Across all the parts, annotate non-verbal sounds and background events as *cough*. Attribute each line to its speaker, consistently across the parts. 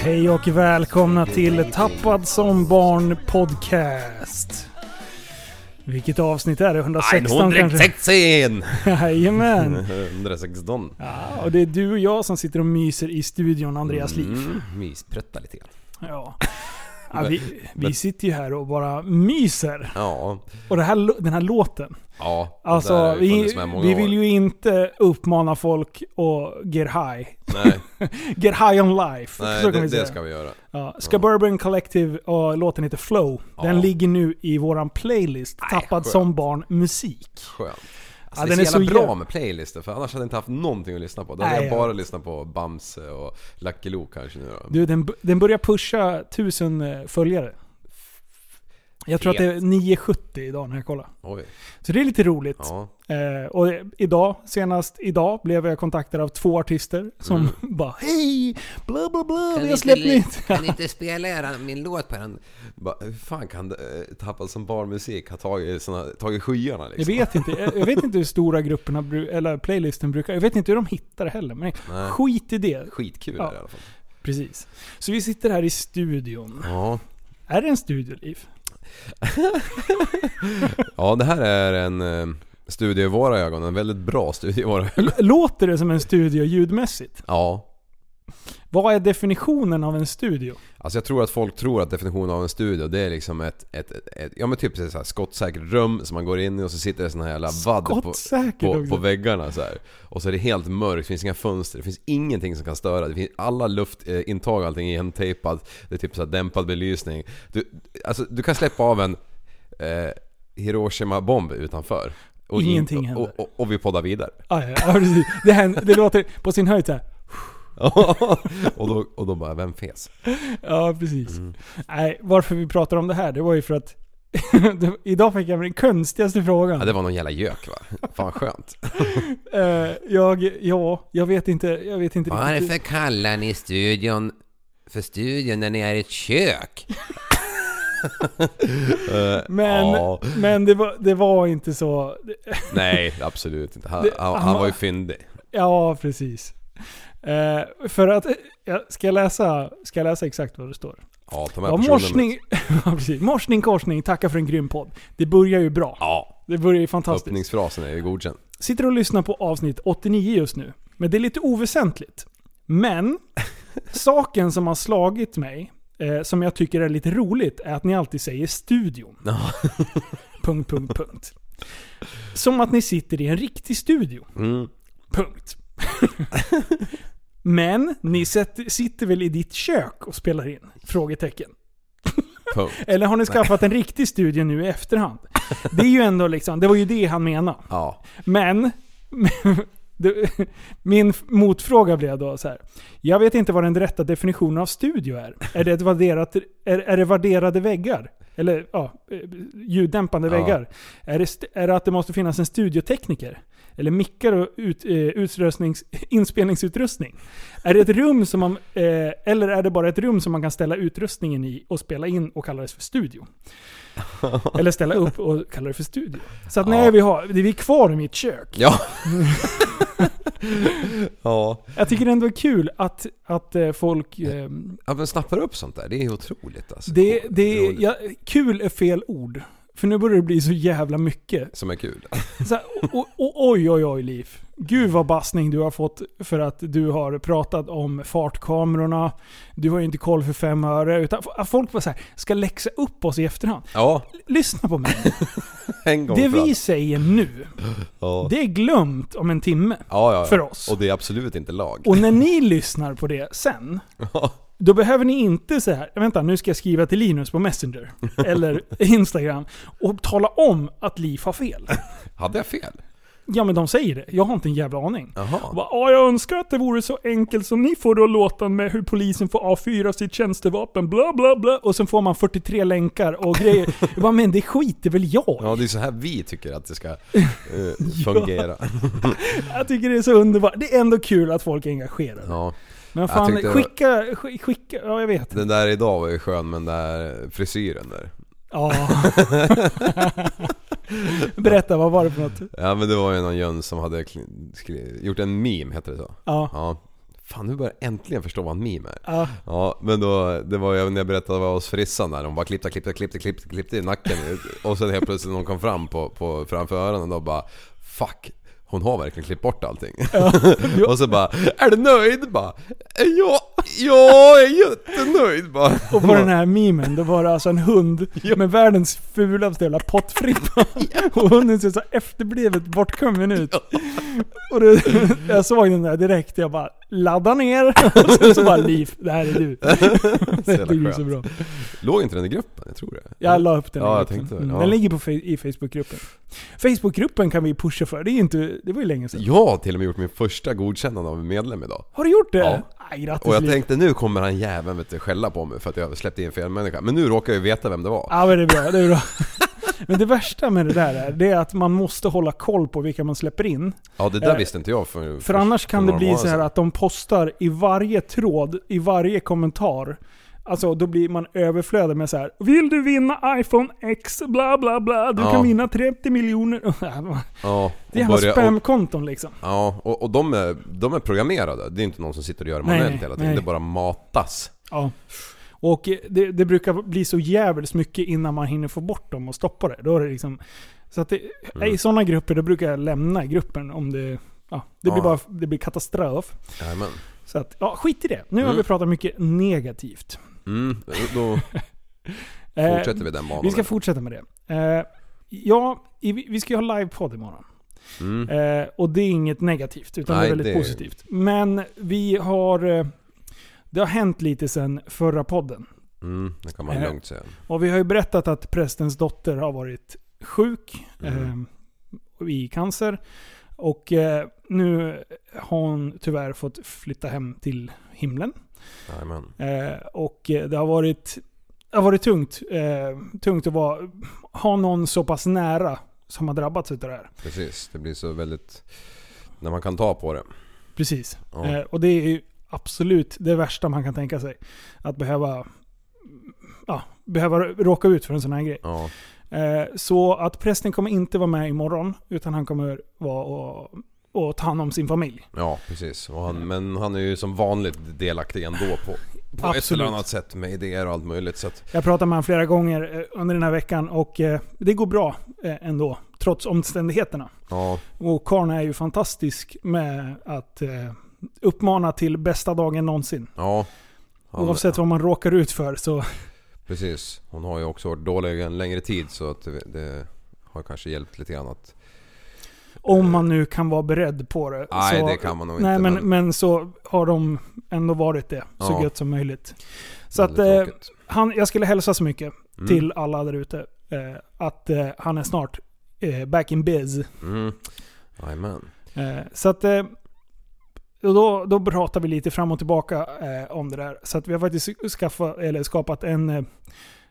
Speaker 1: Hej och välkomna till Tappad som barn podcast. Vilket avsnitt är det? 116 kanske?
Speaker 2: 116! *laughs*
Speaker 1: Jajamän!
Speaker 2: 116.
Speaker 1: Ja, och det är du och jag som sitter och myser i studion, Andreas Liv.
Speaker 2: Mm, mysprätta lite grann.
Speaker 1: Ja. *laughs* Ja, vi, vi sitter ju här och bara myser.
Speaker 2: Ja,
Speaker 1: Och här, den här låten.
Speaker 2: Ja.
Speaker 1: Alltså, vi, vi vill ju inte uppmana folk att get high.
Speaker 2: Nej, *laughs*
Speaker 1: Get high on life.
Speaker 2: nej det, det ska vi göra.
Speaker 1: Ja, Suburban Collective och låten heter Flow. Den
Speaker 2: Ja.
Speaker 1: ligger nu i våran playlist,
Speaker 2: Nej,
Speaker 1: Tappad
Speaker 2: skönt.
Speaker 1: som barn musik.
Speaker 2: Skönt.
Speaker 1: Ja,
Speaker 2: Alltså,
Speaker 1: den
Speaker 2: det är så
Speaker 1: är så
Speaker 2: bra med playlister för annars hade jag inte haft någonting att lyssna på. Då hade
Speaker 1: Nej,
Speaker 2: jag
Speaker 1: ja.
Speaker 2: bara lyssnat på Bamse och Lucky Luke kanske nu då.
Speaker 1: Du, den, den börjar pusha 1000 eh, följare. Jag tror att det är 970 idag när jag kollar.
Speaker 2: Oj.
Speaker 1: Så det är lite roligt.
Speaker 2: Ja.
Speaker 1: Eh, och idag, senast idag, blev jag kontaktad av två artister som
Speaker 2: Mm. *laughs*
Speaker 1: bara Hej! Bla bla bla,
Speaker 2: Kan
Speaker 1: vi har släppt
Speaker 2: inte,
Speaker 1: nytt.
Speaker 2: Kan ni *laughs* inte spela era, min låt på den? Bara, Hur fan kan eh, Tappad som barnmusik ha tagit, såna, tagit skyarna
Speaker 1: Jag
Speaker 2: liksom?
Speaker 1: vet inte, jag jag vet inte hur stora grupperna, eller playlisten brukar, jag vet inte hur de hittar det heller. Men
Speaker 2: Nej.
Speaker 1: skit i det.
Speaker 2: Skitkul
Speaker 1: Ja.
Speaker 2: i alla fall.
Speaker 1: Precis. Så vi sitter här i studion.
Speaker 2: Ja.
Speaker 1: Är det en studioliv? *laughs*
Speaker 2: ja, det här är en eh, studie i våra ögon. En väldigt bra studie i våra ögon.
Speaker 1: Låter det som en studio ljudmässigt?
Speaker 2: Ja.
Speaker 1: Vad är definitionen av en studio?
Speaker 2: Alltså jag tror att folk tror att definitionen av en studio det är liksom ett, ett, ett, ett ja men typ så här skottsäkert rum som man går in i och så sitter det såna här jävla vadd på, på, på väggarna så här. Och så är det helt mörkt, det finns inga fönster, det finns ingenting som kan störa. Det finns alla luftintag, allting är igentejpat. Det är typ så här dämpad belysning. Du, alltså du kan släppa av en eh, Hiroshima-bomb utanför. Och in-
Speaker 1: Ingenting
Speaker 2: och,
Speaker 1: händer.
Speaker 2: och, och, och vi poddar vidare.
Speaker 1: Ah, ja, ja. Det, händer, det låter på sin höjd så här.
Speaker 2: Och, då, och då bara, vem fes?
Speaker 1: Ja, precis.
Speaker 2: Mm.
Speaker 1: Nej, varför vi pratar om det här, det var ju för att *laughs* Idag fick jag den konstigaste frågan.
Speaker 2: Ja, det var någon jävla gök va? Fan skönt. *laughs*
Speaker 1: Eh, jag, ja, jag vet inte, jag vet inte
Speaker 2: Varför
Speaker 1: riktigt.
Speaker 2: kallar ni studion för studion när ni är i ett kök? *laughs*
Speaker 1: Men,
Speaker 2: ja.
Speaker 1: men det, var, det var inte så.
Speaker 2: Nej, absolut inte. Han,
Speaker 1: Det-
Speaker 2: han,
Speaker 1: han var
Speaker 2: ju fyndig.
Speaker 1: Ja, precis. Eh, för att, ja, ska, jag läsa, ska jag läsa exakt vad det står?
Speaker 2: Ja, ta med
Speaker 1: Ja, morsning, *laughs* ja, precis. morsning, korsning, tacka för en grym podd. Det börjar ju bra.
Speaker 2: Ja,
Speaker 1: Det börjar ju fantastiskt.
Speaker 2: öppningsfrasen är ju godkänd.
Speaker 1: Sitter och lyssnar på avsnitt 89 just nu. Men det är lite oväsentligt. Men, *laughs* saken som har slagit mig eh, som jag tycker är lite roligt är att ni alltid säger studion. *laughs* punkt, punkt, punkt. Som att ni sitter i en riktig studio.
Speaker 2: Mm.
Speaker 1: Punkt. Men ni sätter, sitter väl i ditt kök och spelar in? Frågetecken. *laughs* Eller har ni skaffat en riktig studio nu i efterhand? Det är ju ändå liksom, det var ju det han menade.
Speaker 2: Ja.
Speaker 1: Men, *laughs* min motfråga blev då så här. Jag vet inte vad den rätta definitionen av studio är. Är det, ett vadderat, är, är det vadderade väggar? Eller ja, eh, ljuddämpande
Speaker 2: Ja.
Speaker 1: väggar? Är det, är det att det måste finnas en studiotekniker? Eller mickar och ut, eh, *laughs* inspelningsutrustning? Är det ett rum som man, eh, eller är det bara ett rum som man kan ställa utrustningen i och spela in och kalla det för studio? *laughs* Eller ställa upp och kalla det för studio. Så att
Speaker 2: Ja.
Speaker 1: nej, vi, har, vi är kvar i mitt kök.
Speaker 2: Ja. *laughs* ja.
Speaker 1: Jag tycker det ändå är kul att, att eh, folk... Eh,
Speaker 2: Ja men snappar upp sånt där, det är otroligt alltså.
Speaker 1: det, det,
Speaker 2: Roligt.
Speaker 1: ja, kul är fel ord. För nu börjar det bli så jävla mycket.
Speaker 2: Som är kul. *laughs*
Speaker 1: Så här, o, o, oj, oj, oj, Liv. Gud vad bassning du har fått för att du har pratat om fartkamerorna. Du har ju inte koll för fem öre. Utan folk bara så här, ska läxa upp oss i efterhand.
Speaker 2: Ja,
Speaker 1: Lyssna på mig. *laughs*
Speaker 2: en gång
Speaker 1: Det vi säger nu, *gasps*
Speaker 2: Ja.
Speaker 1: det är glömt om en timme.
Speaker 2: Ja, ja.
Speaker 1: för oss.
Speaker 2: Och det är absolut inte lag.
Speaker 1: Och när ni *laughs* lyssnar på det sen, då behöver ni inte säga här, vänta nu ska jag skriva till Linus på Messenger *laughs* eller Instagram och tala om att Liv har fel. *laughs*
Speaker 2: Hade jag fel?
Speaker 1: Ja men de säger det, jag har inte en jävla aning.
Speaker 2: Jaha.
Speaker 1: Bara, "Ja, jag önskar att det vore så enkelt som ni får det att låta med hur polisen får avfyra sitt tjänstevapen, bla bla bla. Och sen får man 43 länkar och grejer. Jag bara, men det skiter väl jag?
Speaker 2: Ja, det är så här vi tycker att det ska eh, *laughs* fungera.
Speaker 1: Jag tycker det är så underbart. Det är ändå kul att folk är engagerade.
Speaker 2: Ja.
Speaker 1: Men
Speaker 2: Jag
Speaker 1: fan,
Speaker 2: tyckte-
Speaker 1: skicka, sk- skicka, ja jag vet.
Speaker 2: Den där idag var ju skön med den där frisyren där.
Speaker 1: Ja. *laughs* Berätta, vad var det för något?
Speaker 2: Ja men det var ju någon jöns som hade skri- gjort en meme, heter det så?
Speaker 1: Ja.
Speaker 2: Ja. Fan nu börjar jag äntligen förstå vad en meme är.
Speaker 1: Ja.
Speaker 2: Ja men då, det var ju när jag berättade vad hos frissan där, de bara klippte, klippte, klippte, klippte, klippte i nacken. Och sen helt plötsligt någon kom fram på, på framför öronen och bara Fuck, hon har verkligen klippt bort allting. *laughs* och så bara, är du nöjd? Bara, ja, ja, jag är jättenöjd bara.
Speaker 1: Och på den här memen, då var det alltså en hund *laughs* med världens fulaste jävla pottfrippa. *laughs* Och hunden ser så efterblivet bortkommen ut. Och det, jag såg den där direkt, jag bara ladda ner. Och *laughs* sen *laughs* så bara liv, det här är du. *laughs* Det jag är så bra.
Speaker 2: Låg inte den i gruppen? Jag tror det.
Speaker 1: Jag la upp den. i
Speaker 2: Ja, jag
Speaker 1: gruppen.
Speaker 2: tänkte väl,
Speaker 1: Mm,
Speaker 2: ja.
Speaker 1: Den ligger på, i Facebookgruppen. Facebookgruppen kan vi pusha för, det är inte, det var ju länge sedan.
Speaker 2: Jag har till och med gjort min första godkännande av en medlem idag.
Speaker 1: Har du gjort det?
Speaker 2: Ja.
Speaker 1: Aj, grattis
Speaker 2: Och jag
Speaker 1: Liv.
Speaker 2: tänkte nu kommer han jäveln vet du, skälla på mig för att jag släppte in fel människa. Men nu råkar jag ju veta vem det var.
Speaker 1: Ja men det är bra, det är bra. Men det värsta med det där är, det är att man måste hålla koll på vilka man släpper in.
Speaker 2: Ja det där
Speaker 1: Eh,
Speaker 2: visste inte jag för...
Speaker 1: För annars kan det bli så här att de postar i varje tråd, i varje kommentar. Alltså då blir man överflödig med så här. Vill du vinna iPhone X? Bla bla bla. Du
Speaker 2: Ja.
Speaker 1: kan vinna 30 miljoner. *laughs*
Speaker 2: Ja,
Speaker 1: Det är hans spamkonton liksom.
Speaker 2: Ja, och, och de, är, de är programmerade. Det är inte någon som sitter och gör det manuellt hela tiden.
Speaker 1: nej.
Speaker 2: Det bara matas.
Speaker 1: Ja. Och det, det brukar bli så jävligt mycket innan man hinner få bort dem och stoppa det. Då är det liksom... Så att det,
Speaker 2: Mm.
Speaker 1: i sådana grupper då brukar jag lämna gruppen om det... Ja, det blir
Speaker 2: Ja.
Speaker 1: bara det blir katastrof.
Speaker 2: Jajamän.
Speaker 1: Så att, ja, skit i det. Nu har
Speaker 2: Mm.
Speaker 1: vi pratat mycket negativt.
Speaker 2: Mm, då *laughs*
Speaker 1: Eh,
Speaker 2: fortsätter vi den banan.
Speaker 1: Vi ska fortsätta med det. Eh, ja, vi ska ju ha livepodd imorgon.
Speaker 2: Mm.
Speaker 1: Eh, och det är inget negativt, utan det
Speaker 2: Nej,
Speaker 1: är väldigt
Speaker 2: det-
Speaker 1: positivt. Men vi har... Det har hänt lite sen förra podden.
Speaker 2: Mm, det kan man
Speaker 1: Eh,
Speaker 2: lugnt säga.
Speaker 1: Och vi har ju berättat att prästens dotter har varit sjuk
Speaker 2: Mm.
Speaker 1: eh, i cancer. Och eh, nu har hon tyvärr fått flytta hem till himlen. Eh, och eh, det har varit, det har varit tungt. Eh, tungt att vara, ha någon så pass nära som har drabbats utav det här.
Speaker 2: Precis, det blir så väldigt... När man kan ta på det.
Speaker 1: Precis.
Speaker 2: Ja.
Speaker 1: Och det är ju absolut det värsta man kan tänka sig. Att behöva, ja, behöva råka ut för en sån här grej.
Speaker 2: Ja.
Speaker 1: Eh, så att prästen kommer inte vara med imorgon, utan han kommer vara och, och ta hand om sin familj.
Speaker 2: Ja, precis. Han, men han är ju som vanligt delaktig ändå på, på ett eller annat sätt med idéer och allt möjligt. Så att,
Speaker 1: Jag pratade med honom flera gånger eh, under den här veckan och eh, det går bra ändå, trots omständigheterna.
Speaker 2: ja,
Speaker 1: Och Karn är ju fantastisk med att uppmana till bästa dagen någonsin.
Speaker 2: ja. Han-
Speaker 1: Oavsett vad man råkar ut för så...
Speaker 2: Precis. Hon har ju också varit dålig en längre tid så att det, det har kanske hjälpt lite grann att...
Speaker 1: Om man nu kan vara beredd på det.
Speaker 2: Nej,
Speaker 1: så,
Speaker 2: det kan man nog
Speaker 1: nej,
Speaker 2: inte,
Speaker 1: Men,
Speaker 2: men-
Speaker 1: så har de ändå varit det. Så
Speaker 2: Ja.
Speaker 1: gött som möjligt. Så att eh, han, jag skulle hälsa så mycket
Speaker 2: Mm.
Speaker 1: till alla där ute. Eh, att eh, han är snart eh, back in biz.
Speaker 2: Mm. Jajamän.
Speaker 1: Eh, så att... Och då, då pratar vi lite fram och tillbaka eh, om det där. Så att vi har faktiskt skaffa, eller skapat en eh,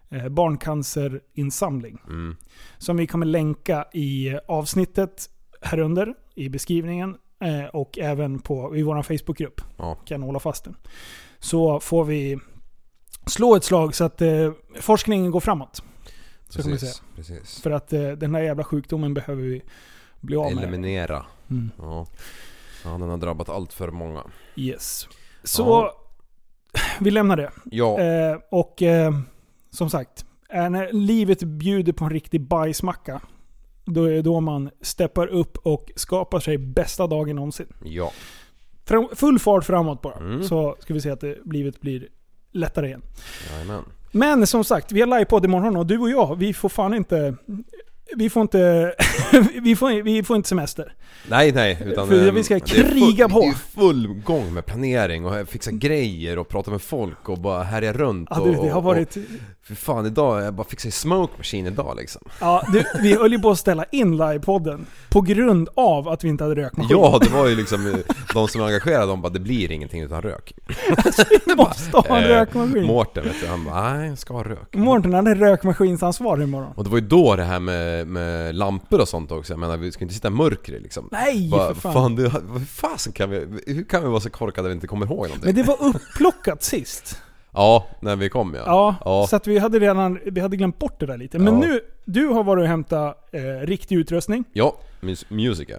Speaker 1: eh, barncancerinsamling.
Speaker 2: Mm.
Speaker 1: Som vi kommer länka i avsnittet här under i beskrivningen. Eh, och även på, i vår Facebookgrupp.
Speaker 2: Ja.
Speaker 1: Kan hålla fast den. Så får vi slå ett slag så att eh, forskningen går framåt. Så vi säga.
Speaker 2: Precis. Precis.
Speaker 1: För att eh, den här jävla sjukdomen behöver vi bli av med.
Speaker 2: Eliminera.
Speaker 1: Mm.
Speaker 2: Ja. Ja, den har drabbat allt för många.
Speaker 1: Yes. Så
Speaker 2: Ja. *sighs*
Speaker 1: vi lämnar det.
Speaker 2: Ja,
Speaker 1: Eh, och eh, som sagt, är när livet bjuder på en riktig bajsmacka. Då är det då man steppar upp och skapar sig bästa dagen någonsin.
Speaker 2: ja.
Speaker 1: Fram, full fart framåt bara.
Speaker 2: Mm.
Speaker 1: Så ska vi se att det, livet blir lättare igen.
Speaker 2: Jajamän.
Speaker 1: Men som sagt, vi har livepodd imorgon och du och jag, vi får fan inte... Vi får inte... *laughs* vi, får, vi får inte semester.
Speaker 2: Nej, nej. Utan,
Speaker 1: För
Speaker 2: eh,
Speaker 1: vi ska
Speaker 2: det
Speaker 1: kriga
Speaker 2: full,
Speaker 1: på.
Speaker 2: Det är full gång med planering och fixa grejer och prata med folk och bara härja runt.
Speaker 1: Ja,
Speaker 2: och,
Speaker 1: det har varit...
Speaker 2: För fan, idag, jag bara fixar smoke machine idag liksom.
Speaker 1: Ja, du, vi höll ju på att ställa in livepodden på grund av att vi inte hade rökmaskin.
Speaker 2: Ja, det var ju liksom eh, de som är engagerade, de bara det blir ingenting utan rök. *laughs*
Speaker 1: vi måste ha en
Speaker 2: Eh,
Speaker 1: rökmaskin.
Speaker 2: Mårten vet du, han bara nej, jag ska ha rök.
Speaker 1: Mårten han är rökmaskinsansvarig imorgon.
Speaker 2: Och det var ju då det här med, med lampor och sånt också, jag menar vi ska inte sitta i mörker liksom.
Speaker 1: Nej,
Speaker 2: Bara,
Speaker 1: för fan.
Speaker 2: fan du, vad fasen kan vi, hur kan vi vara så korkade att vi inte kommer ihåg någonting?
Speaker 1: Men det var upplockat sist.
Speaker 2: Ja, när vi kom ja.
Speaker 1: Ja,
Speaker 2: ja.
Speaker 1: så att vi hade redan vi hade glömt bort det där lite. Men
Speaker 2: Ja.
Speaker 1: nu, du har varit och hämtat eh, riktig utrustning.
Speaker 2: Ja, mus- music ja.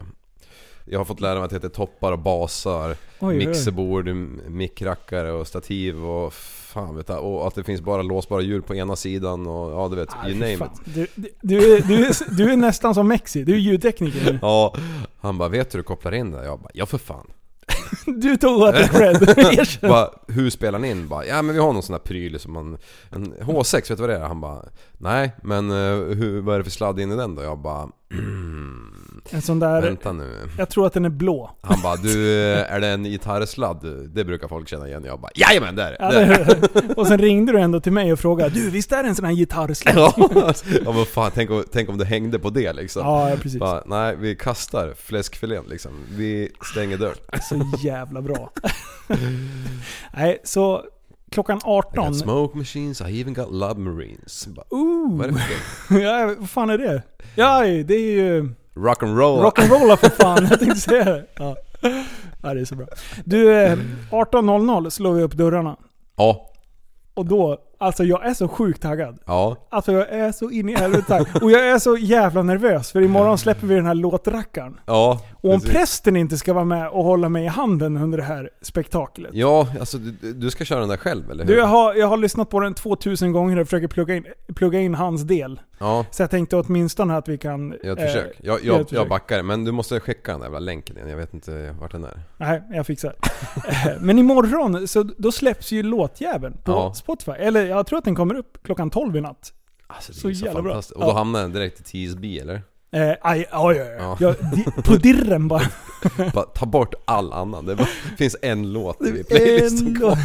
Speaker 2: Jag har fått lära mig att det heter toppar och basar,
Speaker 1: Oj,
Speaker 2: mixerbord, mickrackare och stativ och fan vet jag, och att det finns bara låsbara hjul på ena sidan och ja du vet,
Speaker 1: Aj,
Speaker 2: you name
Speaker 1: fan.
Speaker 2: it.
Speaker 1: Du, du, du, är, du, är, du är nästan som Mexi, du är ljudtekniker nu. *laughs*
Speaker 2: Ja, han bara 'Vet du hur du kopplar in det?' Jag bara 'Ja för fan' *laughs*
Speaker 1: Du tog åt dig cred. *laughs*
Speaker 2: Bara, Hur spelar ni in? Bara, 'Ja men vi har någon sån här pryl som man... En H6, vet du vad det är?' Han bara 'Nej, men eh, hur, vad är det för sladd in i den då?' Jag bara mm, *clears throat*
Speaker 1: En sån där,
Speaker 2: Vänta nu
Speaker 1: jag tror att den är blå.
Speaker 2: Han bara 'Du, eh, är det en gitarrsladd?' Det brukar folk känna igen Jag bara 'Jajamän, det är det!'
Speaker 1: Ja,
Speaker 2: det
Speaker 1: och sen ringde du ändå till mig och frågade Du, visst är det en sån här gitarrsladd?
Speaker 2: Ja, ja vad fan, tänk om, tänk om det hängde på det liksom.
Speaker 1: Ja, precis.
Speaker 2: Bara, nej, vi kastar fläskfilén liksom. Vi stänger dörren.
Speaker 1: Så jävla bra. Nej, så klockan
Speaker 2: I
Speaker 1: 18...
Speaker 2: got smoke machines, I even got love marines. Bara,
Speaker 1: Ooh.
Speaker 2: vad är det för? *laughs*
Speaker 1: Ja, vad fan är det? Ja, det är ju
Speaker 2: Rock'n'roll.
Speaker 1: rock'n'rolla för fan. *laughs* Jag tänkte säga det. Ja. ja, det är så bra. Du, eh, 18.00 slår vi upp dörrarna.
Speaker 2: Ja,
Speaker 1: Och då, alltså jag är så sjukt taggad.
Speaker 2: ja.
Speaker 1: Alltså jag är så in i helvete taggad. Och jag är så jävla nervös för imorgon släpper vi den här låtrackaren.
Speaker 2: Ja,
Speaker 1: Och om
Speaker 2: precis.
Speaker 1: prästen inte ska vara med och hålla mig i handen under det här spektaklet.
Speaker 2: Ja, alltså du, du ska köra den där själv eller hur?
Speaker 1: Du, jag har, jag har lyssnat på den 2000 gånger och försöker plugga in, plugga in hans del.
Speaker 2: Ja,
Speaker 1: Så jag tänkte åtminstone att vi kan... eh,
Speaker 2: försök. Jag,
Speaker 1: gör
Speaker 2: jag,
Speaker 1: ett
Speaker 2: jag
Speaker 1: försök.
Speaker 2: backar, men du måste skicka den där jävla länken igen. Jag vet inte vart den är.
Speaker 1: Nej, jag fixar. Eh, Men imorgon, så då släpps ju låtjäveln på
Speaker 2: Ja.
Speaker 1: Spotify. Eller jag tror att den kommer upp klockan 12 i natt.
Speaker 2: Alltså, det
Speaker 1: Så
Speaker 2: är så
Speaker 1: jävla bra.
Speaker 2: fantastiskt. Och då
Speaker 1: Ja.
Speaker 2: hamnar den direkt i TSB eller?
Speaker 1: Eh, aj, ja, ja,
Speaker 2: Ja.
Speaker 1: di, på dirren bara. *laughs*
Speaker 2: Bara, ta bort all annan. Det bara, finns en låt i playlisten
Speaker 1: En
Speaker 2: kvar.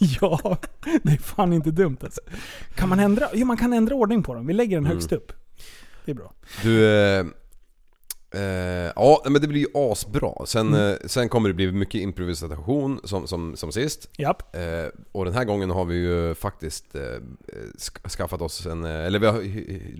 Speaker 2: *laughs*
Speaker 1: Ja, det är fan inte dumt alltså. Kan man ändra? Jo, man kan ändra ordning på dem. Vi lägger den
Speaker 2: Mm.
Speaker 1: högst upp. Det är bra.
Speaker 2: Du, eh, eh, ja men det blir ju asbra. Sen,
Speaker 1: Mm.
Speaker 2: eh, sen kommer det bli mycket improvisation som, som, som sist.
Speaker 1: Japp.
Speaker 2: Eh, och den här gången har vi ju faktiskt eh, sk- skaffat oss en, eh, eller vi har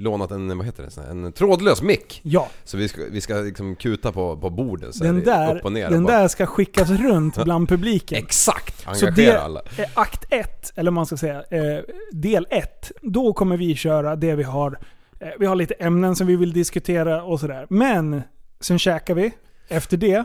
Speaker 2: lånat en, vad heter det, en trådlös mick.
Speaker 1: Ja,
Speaker 2: Så vi ska, vi ska liksom kuta på, på borden så
Speaker 1: den där,
Speaker 2: upp och ner.
Speaker 1: den
Speaker 2: och bara-
Speaker 1: där ska skickas runt bland publiken. *laughs*
Speaker 2: Exakt!
Speaker 1: Så
Speaker 2: Engagera
Speaker 1: det
Speaker 2: alla.
Speaker 1: är akt 1, eller man ska säga eh, del 1. Då kommer vi köra det vi har. Eh, vi har lite ämnen som vi vill diskutera och sådär. Men sen käkar vi. Efter det,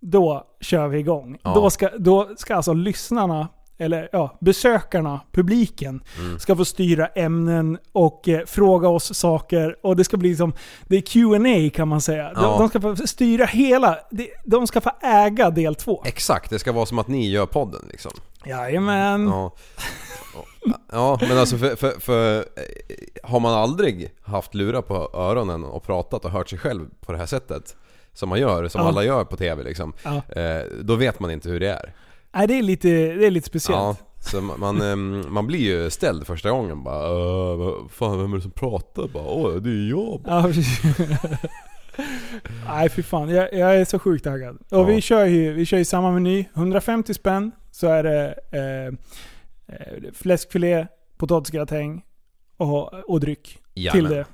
Speaker 1: då kör vi igång.
Speaker 2: Ja.
Speaker 1: Då, ska, då ska alltså lyssnarna, eller ja, besökarna, publiken,
Speaker 2: Mm.
Speaker 1: ska få styra ämnen och eh, fråga oss saker. Och det ska bli som, det är Q&A kan man säga. De,
Speaker 2: Ja.
Speaker 1: de ska få styra hela, de, de ska få äga del 2.
Speaker 2: Exakt, det ska vara som att ni gör podden liksom.
Speaker 1: Jajamän.
Speaker 2: Ja. Ja, men alltså för, för, för har man aldrig haft lurar på öronen och pratat och hört sig själv på det här sättet som man gör, som
Speaker 1: Ja.
Speaker 2: alla gör på TV liksom.
Speaker 1: Ja.
Speaker 2: Eh, då vet man inte hur det är.
Speaker 1: Nej, det är lite, det är lite speciellt.
Speaker 2: Ja, så man, man, ehm, man blir ju ställd första gången bara "Äh, vad fan vem är det som pratar? Bara, Åh, det är jag.
Speaker 1: Ja, precis. *laughs* Nej fy fan, jag, jag är så sjukt taggad. Och
Speaker 2: Ja.
Speaker 1: vi kör ju vi kör ju samma meny. 150 spänn så är det eh, eh, fläskfilé, potatisgratäng och, och dryck
Speaker 2: Jajamän.
Speaker 1: till det.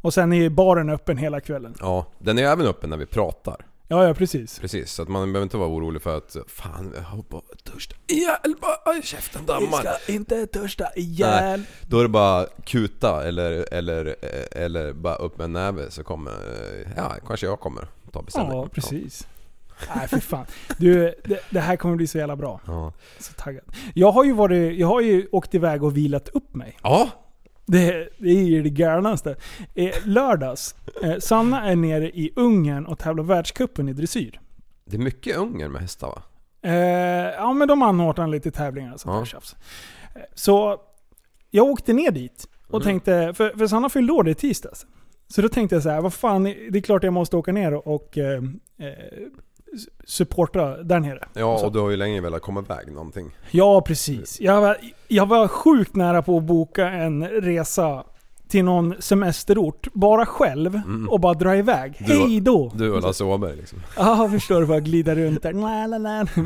Speaker 1: Och sen är ju baren öppen hela kvällen.
Speaker 2: Ja, den är även öppen när vi pratar.
Speaker 1: Ja, ja precis.
Speaker 2: Precis, så att man behöver inte vara orolig för att Fan, jag har bara törst ihjäl, bara aj, käften dammar.
Speaker 1: inte törsta ihjäl.
Speaker 2: Då är det bara kuta eller, eller, eller bara upp med en näve så kommer, ja kanske jag kommer ta beställning.
Speaker 1: Ja, precis. Nej fy fan. Du, det, det här kommer bli så jävla bra.
Speaker 2: Ja.
Speaker 1: Så taggad. Jag har ju varit, jag har ju åkt iväg och vilat upp mig.
Speaker 2: ja.
Speaker 1: Det, det är ju det galnaste. Eh, lördags, eh, Sanna är nere i Ungern och tävlar världscupen i dressyr.
Speaker 2: Det är mycket Ungern med hästar va?
Speaker 1: Eh, ja men de anordnar lite tävlingar och sånt
Speaker 2: Ja.
Speaker 1: där tjafs. Så jag åkte ner dit och
Speaker 2: Mm.
Speaker 1: tänkte, för, för Sanna fyllde år i tisdags. Så då tänkte jag så här, vad fan, det är klart jag måste åka ner och, och eh, eh, supporta där nere.
Speaker 2: Ja, och du har ju länge velat komma iväg någonting.
Speaker 1: Ja, precis. Jag var, jag var sjukt nära på att boka en resa till någon semesterort, bara själv, och bara dra iväg.
Speaker 2: Mm. Du-
Speaker 1: Hej då!
Speaker 2: Du och Lasse Åberg liksom.
Speaker 1: Ja, förstår du? Bara glida runt där.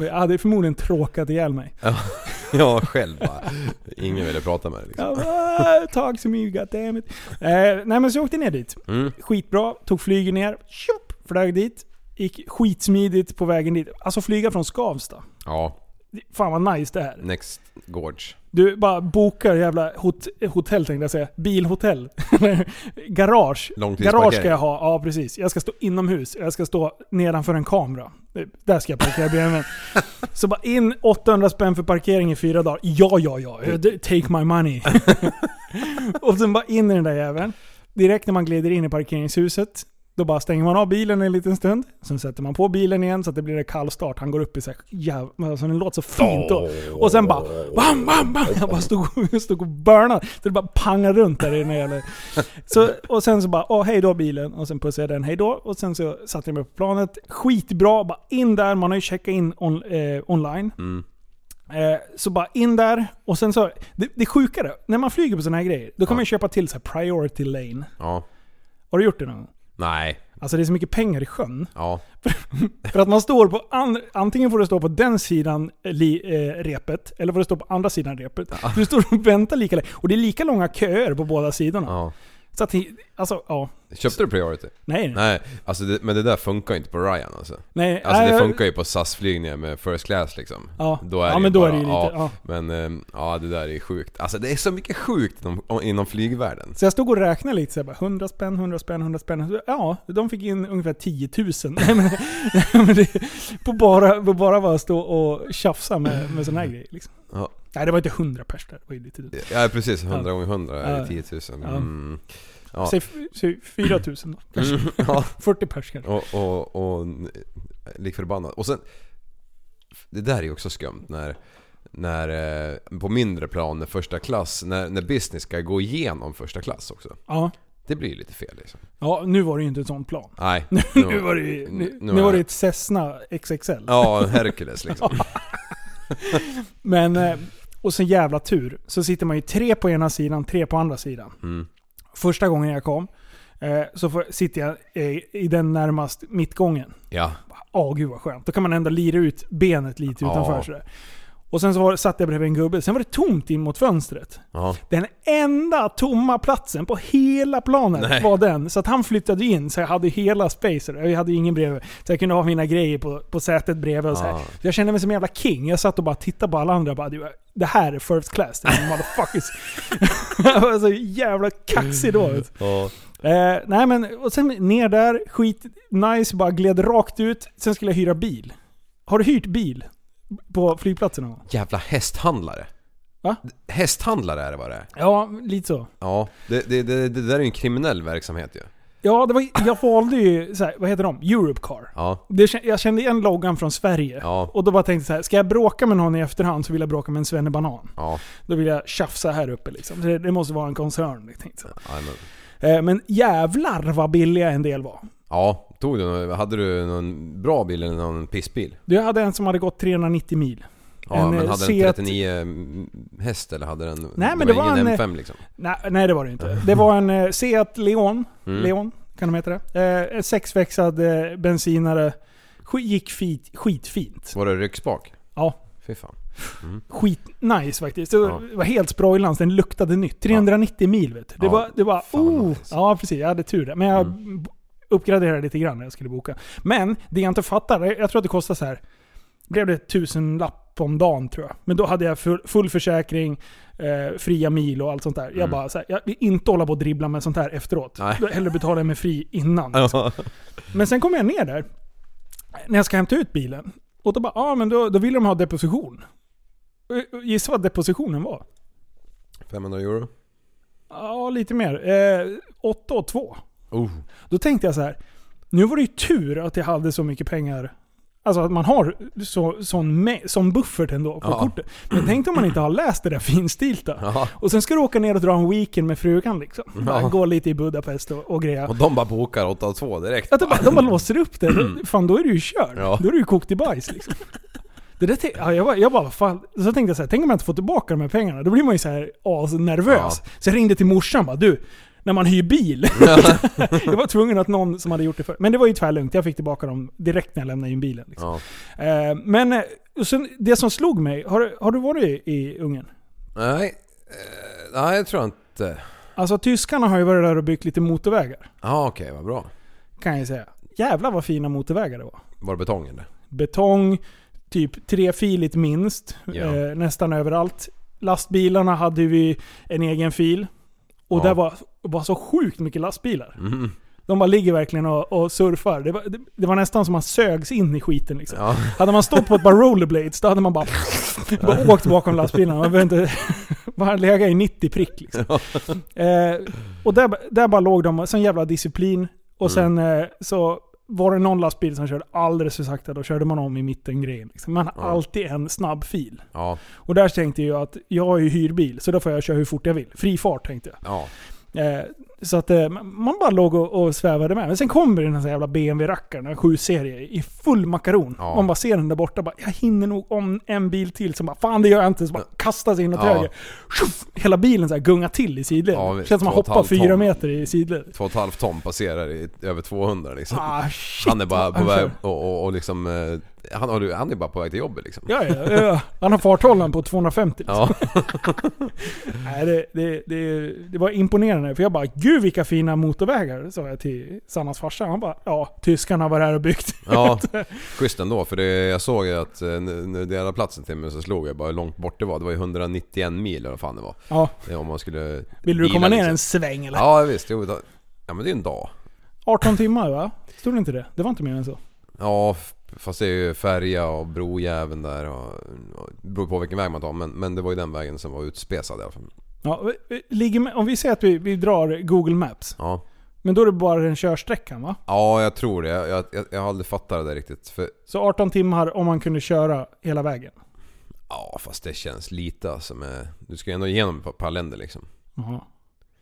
Speaker 1: Jag hade förmodligen tråkat ihjäl mig. *laughs*
Speaker 2: Ja, själv bara. Ingen ville prata med dig liksom.
Speaker 1: Bara, "Ah, Talk to me, goddammit. Eh, nej men så jag åkte ner dit.
Speaker 2: Mm.
Speaker 1: Skitbra, tog flyget ner, tjup, flög dit. Gick skitsmidigt på vägen dit. Alltså flyga från Skavsta.
Speaker 2: Ja,
Speaker 1: Fan vad nice det är.
Speaker 2: Next Gorge.
Speaker 1: Du bara bokar jävla hot hotell tänkte jag säga. Bilhotell. *laughs* Garage. Garage ska jag ha. Ja precis. Jag ska stå inomhus. Jag ska stå nedanför en kamera. Där ska jag parkera BMWn. *laughs* Så bara in 800 spänn för parkering i fyra dagar. Ja, ja, ja. Take my money. *laughs* och sen bara in i den där jäveln. Direkt när man glider in i parkeringshuset. Då bara stänger man av bilen en liten stund. Sen sätter man på bilen igen så att det blir en kall start. Han går upp i så här, jäv... alltså den låter så fint då. Och sen bara bam, bam, bam. Jag bara stod, stod och burnade. Så det bara pangade runt där inne. Eller. Så, och sen så bara, åh hej då bilen. Och sen pussade jag den hej då. Och sen så satte jag mig på planet. Skitbra, bara in där. Man har ju checkat in on, eh, online.
Speaker 2: Mm.
Speaker 1: Eh, så bara in där. Och sen så, det, det sjukare, när man flyger på sådana här grejer, då kan
Speaker 2: Ja.
Speaker 1: man köpa till så priority lane.
Speaker 2: Ja.
Speaker 1: Har du gjort det någon gång?
Speaker 2: Nej.
Speaker 1: Alltså det är så mycket pengar i sjön.
Speaker 2: Ja. *laughs*
Speaker 1: För att man står på, an, antingen får du stå på den sidan li, eh, repet, eller får du stå på andra sidan repet. För du står och väntar lika länge. Och det är lika långa köer på båda sidorna.
Speaker 2: ja.
Speaker 1: Så att, alltså ja.
Speaker 2: Köpte du Priority?
Speaker 1: Nej, nej.
Speaker 2: Alltså det, men det där funkar inte på Ryan alltså.
Speaker 1: nej
Speaker 2: Alltså det funkar ju på SAS-flygningar med first class liksom.
Speaker 1: Ja.
Speaker 2: Då är
Speaker 1: Ja,
Speaker 2: det ju
Speaker 1: men då
Speaker 2: bara,
Speaker 1: är det ju lite- ja.
Speaker 2: Men ehm, ja, det där är sjukt. Alltså det är så mycket sjukt inom, inom flygvärlden.
Speaker 1: Så jag stod och räknade lite så jag bara 100 spänn, 100 spänn, 100 spänn. Ja, de fick in ungefär 10 000. *laughs* Nej, men, nej, men det, på bara, på bara bara stå och tjafsa med, med sådana här grejer. Liksom.
Speaker 2: Ja,
Speaker 1: Nej, det var inte 100 pers där. Det var ju lite dumt.
Speaker 2: ja precis. 100 gånger 100 är
Speaker 1: Ja.
Speaker 2: 10 000.
Speaker 1: Ja.
Speaker 2: Mm. Ja.
Speaker 1: Säg, säg 4 000 då. Kanske.
Speaker 2: Mm, *laughs* ja.
Speaker 1: 40 pers kanske.
Speaker 2: Och, och, och lik förbannat. Och sen, det där är ju också skumt när, när eh, på mindre plan, när första klass, när, när business ska gå igenom första klass också.
Speaker 1: Ja.
Speaker 2: Det blir ju lite fel liksom.
Speaker 1: ja, nu var det ju inte ett sånt plan.
Speaker 2: Nej. *laughs*
Speaker 1: Nu var det, ju- nu,
Speaker 2: nu
Speaker 1: nu var
Speaker 2: det-
Speaker 1: ett Cessna XXL.
Speaker 2: Ja, en Hercules liksom. *laughs*
Speaker 1: Men, eh, och så jävla tur. Så sitter man ju tre på ena sidan, tre på andra sidan.
Speaker 2: Mm.
Speaker 1: Första gången jag kom, eh, så får, sitter jag eh, i den närmast mittgången.
Speaker 2: Ja.
Speaker 1: Åh gud vad skönt. Då kan man ändå lira ut benet lite utanför
Speaker 2: Ja.
Speaker 1: sådär. Och sen så var, satt jag bredvid en gubbe. Sen var det tomt in mot fönstret.
Speaker 2: Ja.
Speaker 1: Den enda tomma platsen på hela planet
Speaker 2: Nej.
Speaker 1: var den. Så att han flyttade in så jag hade hela spacer. Jag hade ingen bredvid. Så jag kunde ha mina grejer på, på sätet bredvid och så.
Speaker 2: Ja.
Speaker 1: Så jag kände mig som en jävla king. Jag satt och bara tittade på alla andra och bara "Du, Det här är first class. Det är motherfuckers. *laughs* jag var så jävla kaxig då.
Speaker 2: Ja.
Speaker 1: Eh, nej men, och sen ner där, skit nice, bara gled rakt ut. Sen skulle jag hyra bil. Har du hyrt bil? På flygplatsen någon gång?
Speaker 2: Jävla hästhandlare.
Speaker 1: Va?
Speaker 2: Hästhandlare är det vad det är.
Speaker 1: Ja, lite så.
Speaker 2: Ja, det, det, det, det där är ju en kriminell verksamhet ju.
Speaker 1: Ja, det var, jag valde ju, så här, vad heter de? Europcar.
Speaker 2: Ja.
Speaker 1: Det, jag kände igen loggan från Sverige.
Speaker 2: Ja.
Speaker 1: Och då bara tänkte jag så här, ska jag bråka med någon i efterhand så vill jag bråka med en svennebanan.
Speaker 2: Ja.
Speaker 1: Då vill jag tjafsa här uppe liksom. Det, det måste vara en koncern. Jag tänkte. så.
Speaker 2: Jajamän.
Speaker 1: Eh, men jävlar vad billiga en del var.
Speaker 2: Ja, tog du någon, hade du någon bra bil eller någon pissbil?
Speaker 1: Du jag hade en som hade gått 390 mil.
Speaker 2: Ja,
Speaker 1: En,
Speaker 2: men
Speaker 1: eh,
Speaker 2: hade den
Speaker 1: Seat-
Speaker 2: 39 häst eller hade den...
Speaker 1: Nej, men det var
Speaker 2: ingen
Speaker 1: en,
Speaker 2: M5 liksom?
Speaker 1: Nej, nej det var det inte. Det var en eh, Seat Leon.
Speaker 2: Mm.
Speaker 1: Leon, kan de heta det? Eh, en sexväxlad eh, bensinare. Gick fit, skitfint.
Speaker 2: Var det ryckspak?
Speaker 1: Ja.
Speaker 2: Fy fan.
Speaker 1: Skit nice faktiskt. Det var,
Speaker 2: Ja.
Speaker 1: det var helt sprojlans, den luktade nytt. 390 mil vet du. Det
Speaker 2: Ja,
Speaker 1: var, det var oh,
Speaker 2: nice.
Speaker 1: Ja precis, jag hade tur där. Men jag
Speaker 2: Mm.
Speaker 1: Uppgraderade lite grann när jag skulle boka. Men det jag inte fattar, jag jag tror att det kostar så här. Blev det tusen lapp om dagen tror jag. Men då hade jag full, full försäkring, eh, fria mil och allt sånt där. Jag
Speaker 2: Mm.
Speaker 1: bara så här, jag vill inte hålla på och dribbla med sånt här efteråt.
Speaker 2: Nej.
Speaker 1: Hellre betala jag mig fri innan.
Speaker 2: Ja.
Speaker 1: Men sen kom jag ner där, när jag ska hämta ut bilen. Och då bara, ja ah, men då, då vill de ha deposition. Och- och Gissa vad depositionen var?
Speaker 2: 500 euro?
Speaker 1: Ja, lite mer. Eh, 8 och 2.
Speaker 2: Oh.
Speaker 1: Då tänkte jag så här. Nu var det ju tur att jag hade så mycket pengar. Alltså att man har så, sån, sån buffert ändå på
Speaker 2: Ja.
Speaker 1: kortet. Men tänk om man inte har läst det där finstilta.
Speaker 2: Ja.
Speaker 1: Och sen ska du åka ner och dra en weekend med frugan liksom.
Speaker 2: Ja.
Speaker 1: Gå lite i Budapest och, och greja.
Speaker 2: Och de bara bokar 8 och 2 direkt.
Speaker 1: Att de, bara, de bara låser upp det. Då- Fan då är du ju körd.
Speaker 2: Ja.
Speaker 1: Då är du ju kokt i bajs liksom. Det där, ja, jag, bara, jag bara, fan. Så tänkte jag så här, tänk om jag inte får tillbaka de här pengarna. Då blir man ju så här asnervös.
Speaker 2: Ja.
Speaker 1: Så jag ringde till morsan bara, du. När man hyr bil. *laughs* *laughs* jag var tvungen att någon som hade gjort det för. Men det var ju tvärlugnt. Jag fick tillbaka dem direkt när jag lämnade in bilen. Liksom.
Speaker 2: Ja.
Speaker 1: Eh, men eh, sen, det som slog mig, har, du- har du varit i, Ungern?
Speaker 2: Nej. Eh, nej, jag tror inte.
Speaker 1: Alltså tyskarna har ju varit där och byggt lite motorvägar.
Speaker 2: Ja, okej, vad bra.
Speaker 1: Kan jag säga. Jävlar vad fina motorvägar det var.
Speaker 2: Var det betong eller?
Speaker 1: betong, typ trefiligt minst,
Speaker 2: Ja.
Speaker 1: eh, nästan överallt. Lastbilarna hade vi en egen fil. Och
Speaker 2: Ja.
Speaker 1: det var, var så sjukt mycket lastbilar.
Speaker 2: Mm.
Speaker 1: De bara ligger verkligen och, och surfar. Det var, det, det var nästan som man sögs in i skiten liksom.
Speaker 2: Ja. *laughs*
Speaker 1: Hade man stått på ett par rollerblades, då hade man bara, *laughs* bara åkt bakom lastbilarna. Man behövde inte *laughs* bara lägga i 90 prick liksom. Eh, och där, där bara låg de, sån jävla disciplin. Och sen eh, så var det någon lastbil som körde alldeles för sakta, då körde man om i mitten grejen. Liksom. Man har
Speaker 2: Ja.
Speaker 1: alltid en snabb fil.
Speaker 2: Ja.
Speaker 1: Och där tänkte jag att jag har ju hyrbil, så då får jag köra hur fort jag vill. Fri fart tänkte jag.
Speaker 2: Ja.
Speaker 1: Eh, så att eh, man bara låg och, och svävade med. Men sen kommer den här jävla BMW-rackaren, en 7-serie, i full makaron.
Speaker 2: Ja.
Speaker 1: Man bara ser den där borta, bara, jag hinner nog om en bil till. Så bara, fan det gör jag inte. Så bara kastar sig in åt
Speaker 2: Ja.
Speaker 1: höger. Tjoff! Hela bilen så här gungar till i sidled.
Speaker 2: Ja,
Speaker 1: känns som att man hoppar fyra meter i sidled.
Speaker 2: Två och ett halvt ton passerar i över 200 liksom.
Speaker 1: Ah, shit,
Speaker 2: han är bara på
Speaker 1: han
Speaker 2: väg och, och, och liksom... eh, Han, har- han är bara på väg till jobbet liksom.
Speaker 1: Ja, ja, ja. Han har farthållaren på 250. Liksom.
Speaker 2: Ja. *laughs*
Speaker 1: Nej, det, det, det, det var imponerande. För jag bara, gud vilka fina motorvägar, sa jag till Sannas farsa. Han bara, ja, tyskarna var här och byggt.
Speaker 2: Ja, *laughs* schysst ändå. För det, jag såg ju att eh, när det delade platsen till mig så slog jag bara hur långt bort det var. Det var ju 191 mil eller vad fan det var.
Speaker 1: Ja,
Speaker 2: om man skulle...
Speaker 1: vill du komma ner
Speaker 2: liksom.
Speaker 1: en sväng eller?
Speaker 2: Ja visst, jo, då- ja men det är en dag.
Speaker 1: 18 timmar va? Stod det inte det? Det var inte mer än så.
Speaker 2: Ja, fast det är ju färja och brojäveln där och, och det beror på vilken väg man tar. Men, men det var ju den vägen som var utspesad i alla fall.
Speaker 1: Ja, ligger med, om vi säger att vi, vi drar Google Maps.
Speaker 2: Ja.
Speaker 1: Men då är det bara den körsträckan va?
Speaker 2: Ja, jag tror det. Jag, jag, jag har aldrig fattat det där riktigt. För,
Speaker 1: Så 18 timmar om man kunde köra hela vägen.
Speaker 2: ja, fast det känns lite som... eh, Du ska ju ändå igenom ett par länder liksom.
Speaker 1: Jaha.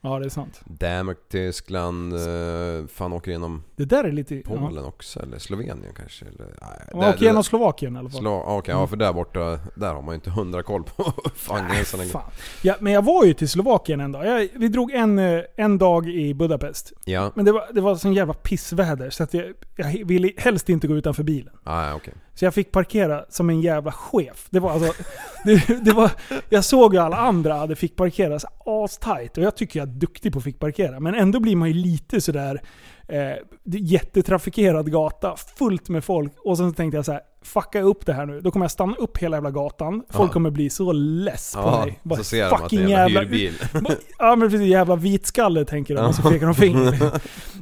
Speaker 1: Ja, det är sant.
Speaker 2: Danmark, Tyskland, eh, fan åker igenom
Speaker 1: Det där är lite... Ja.
Speaker 2: Polen också eller Slovenien kanske? Eller, nej,
Speaker 1: Man åker igenom Slovakien i alla fall.
Speaker 2: Slå, Okej, ja för där borta, där har man ju inte hundra koll på *laughs* fan gränsen längre.
Speaker 1: Fan. Ja, men jag var ju till Slovakien en dag. Jag, vi drog en, eh, en dag i Budapest.
Speaker 2: Ja,
Speaker 1: Men det var, det var sån jävla pissväder så att jag, jag ville helst inte gå utanför bilen.
Speaker 2: ah, okej.
Speaker 1: Så jag fick parkera som en jävla chef. Det var alltså... *laughs* Det, det var, jag såg ju alla andra hade fick parkera astajt och jag tycker jag är duktig på att fick parkera. Men ändå blir man ju lite sådär... Eh, jättetrafikerad gata, fullt med folk. Och sen tänkte jag så här: fucka upp det här nu. Då kommer jag stanna upp hela jävla gatan. Folk
Speaker 2: Ja.
Speaker 1: kommer bli så less på
Speaker 2: Ja,
Speaker 1: mig. Bara,
Speaker 2: så ser de att det är en jävla hyrbil. *laughs*
Speaker 1: Ja men precis, jävla vitskalle tänker de och så pekar de finger.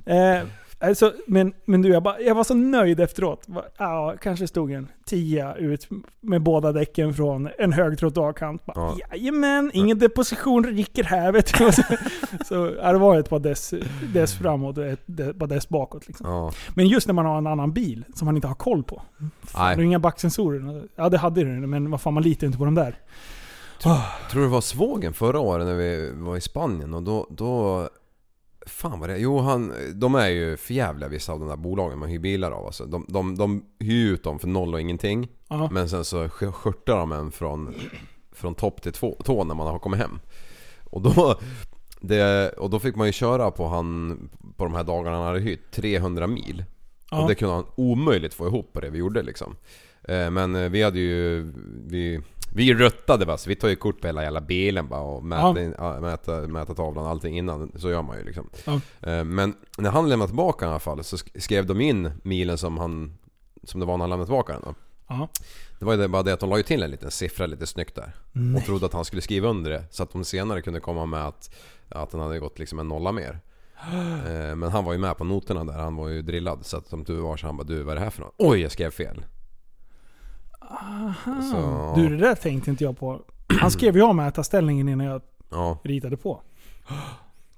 Speaker 1: *laughs* eh, Alltså, men, men du, jag, bara, jag var så nöjd efteråt. Ja, kanske stod en tia ut med båda däcken från en hög trottoarkant.
Speaker 2: Ja.
Speaker 1: Jajamän, ingen deposition rycker här vet du. *laughs* Så, så ja, det var ett par dess, dess framåt och ett par dess bakåt. Liksom.
Speaker 2: Ja.
Speaker 1: Men just när man har en annan bil som man inte har koll på. Fan, det är inga backsensorer. Ja, det hade det, men vad fan, man litar inte på de där.
Speaker 2: Tror det var svågen förra året när vi var i Spanien och då... då fan vad det Jo han... De är ju förjävliga vissa av de där bolagen man hyr bilar av alltså. De, de, de hyr ut dem för noll och ingenting.
Speaker 1: Ja.
Speaker 2: Men sen så sk- skörtar de en från, från topp till tå när man har kommit hem. Och då... Det, och då fick man ju köra på han... På de här dagarna han hade hyrt 300 mil.
Speaker 1: Ja.
Speaker 2: Och det kunde han omöjligt få ihop på det vi gjorde liksom. Eh, Men eh, vi hade ju... Vi, vi ruttade va, så vi tar ju kort på hela jävla bilen bara och mäta,
Speaker 1: Ja.
Speaker 2: tavlan och allting innan. Så gör man ju liksom.
Speaker 1: Ja.
Speaker 2: Eh, Men när han lämnade tillbaka i alla fall så sk- skrev de in milen som han... Som det var när han lämnade tillbaka den då.
Speaker 1: Ja.
Speaker 2: Det var ju bara det att de la ju till en liten siffra lite snyggt där. Och trodde att han skulle skriva under det. Så att de senare kunde komma med att, att den hade gått liksom en nolla mer. *gasps* Eh, Men han var ju med på noterna där, han var ju drillad. Så att som du var så han bara du vad är det här för något? Oj jag skrev fel. Så,
Speaker 1: Du, det där tänkte inte jag på. Han skrev ju av mätarställningen innan jag
Speaker 2: ja.
Speaker 1: ritade på.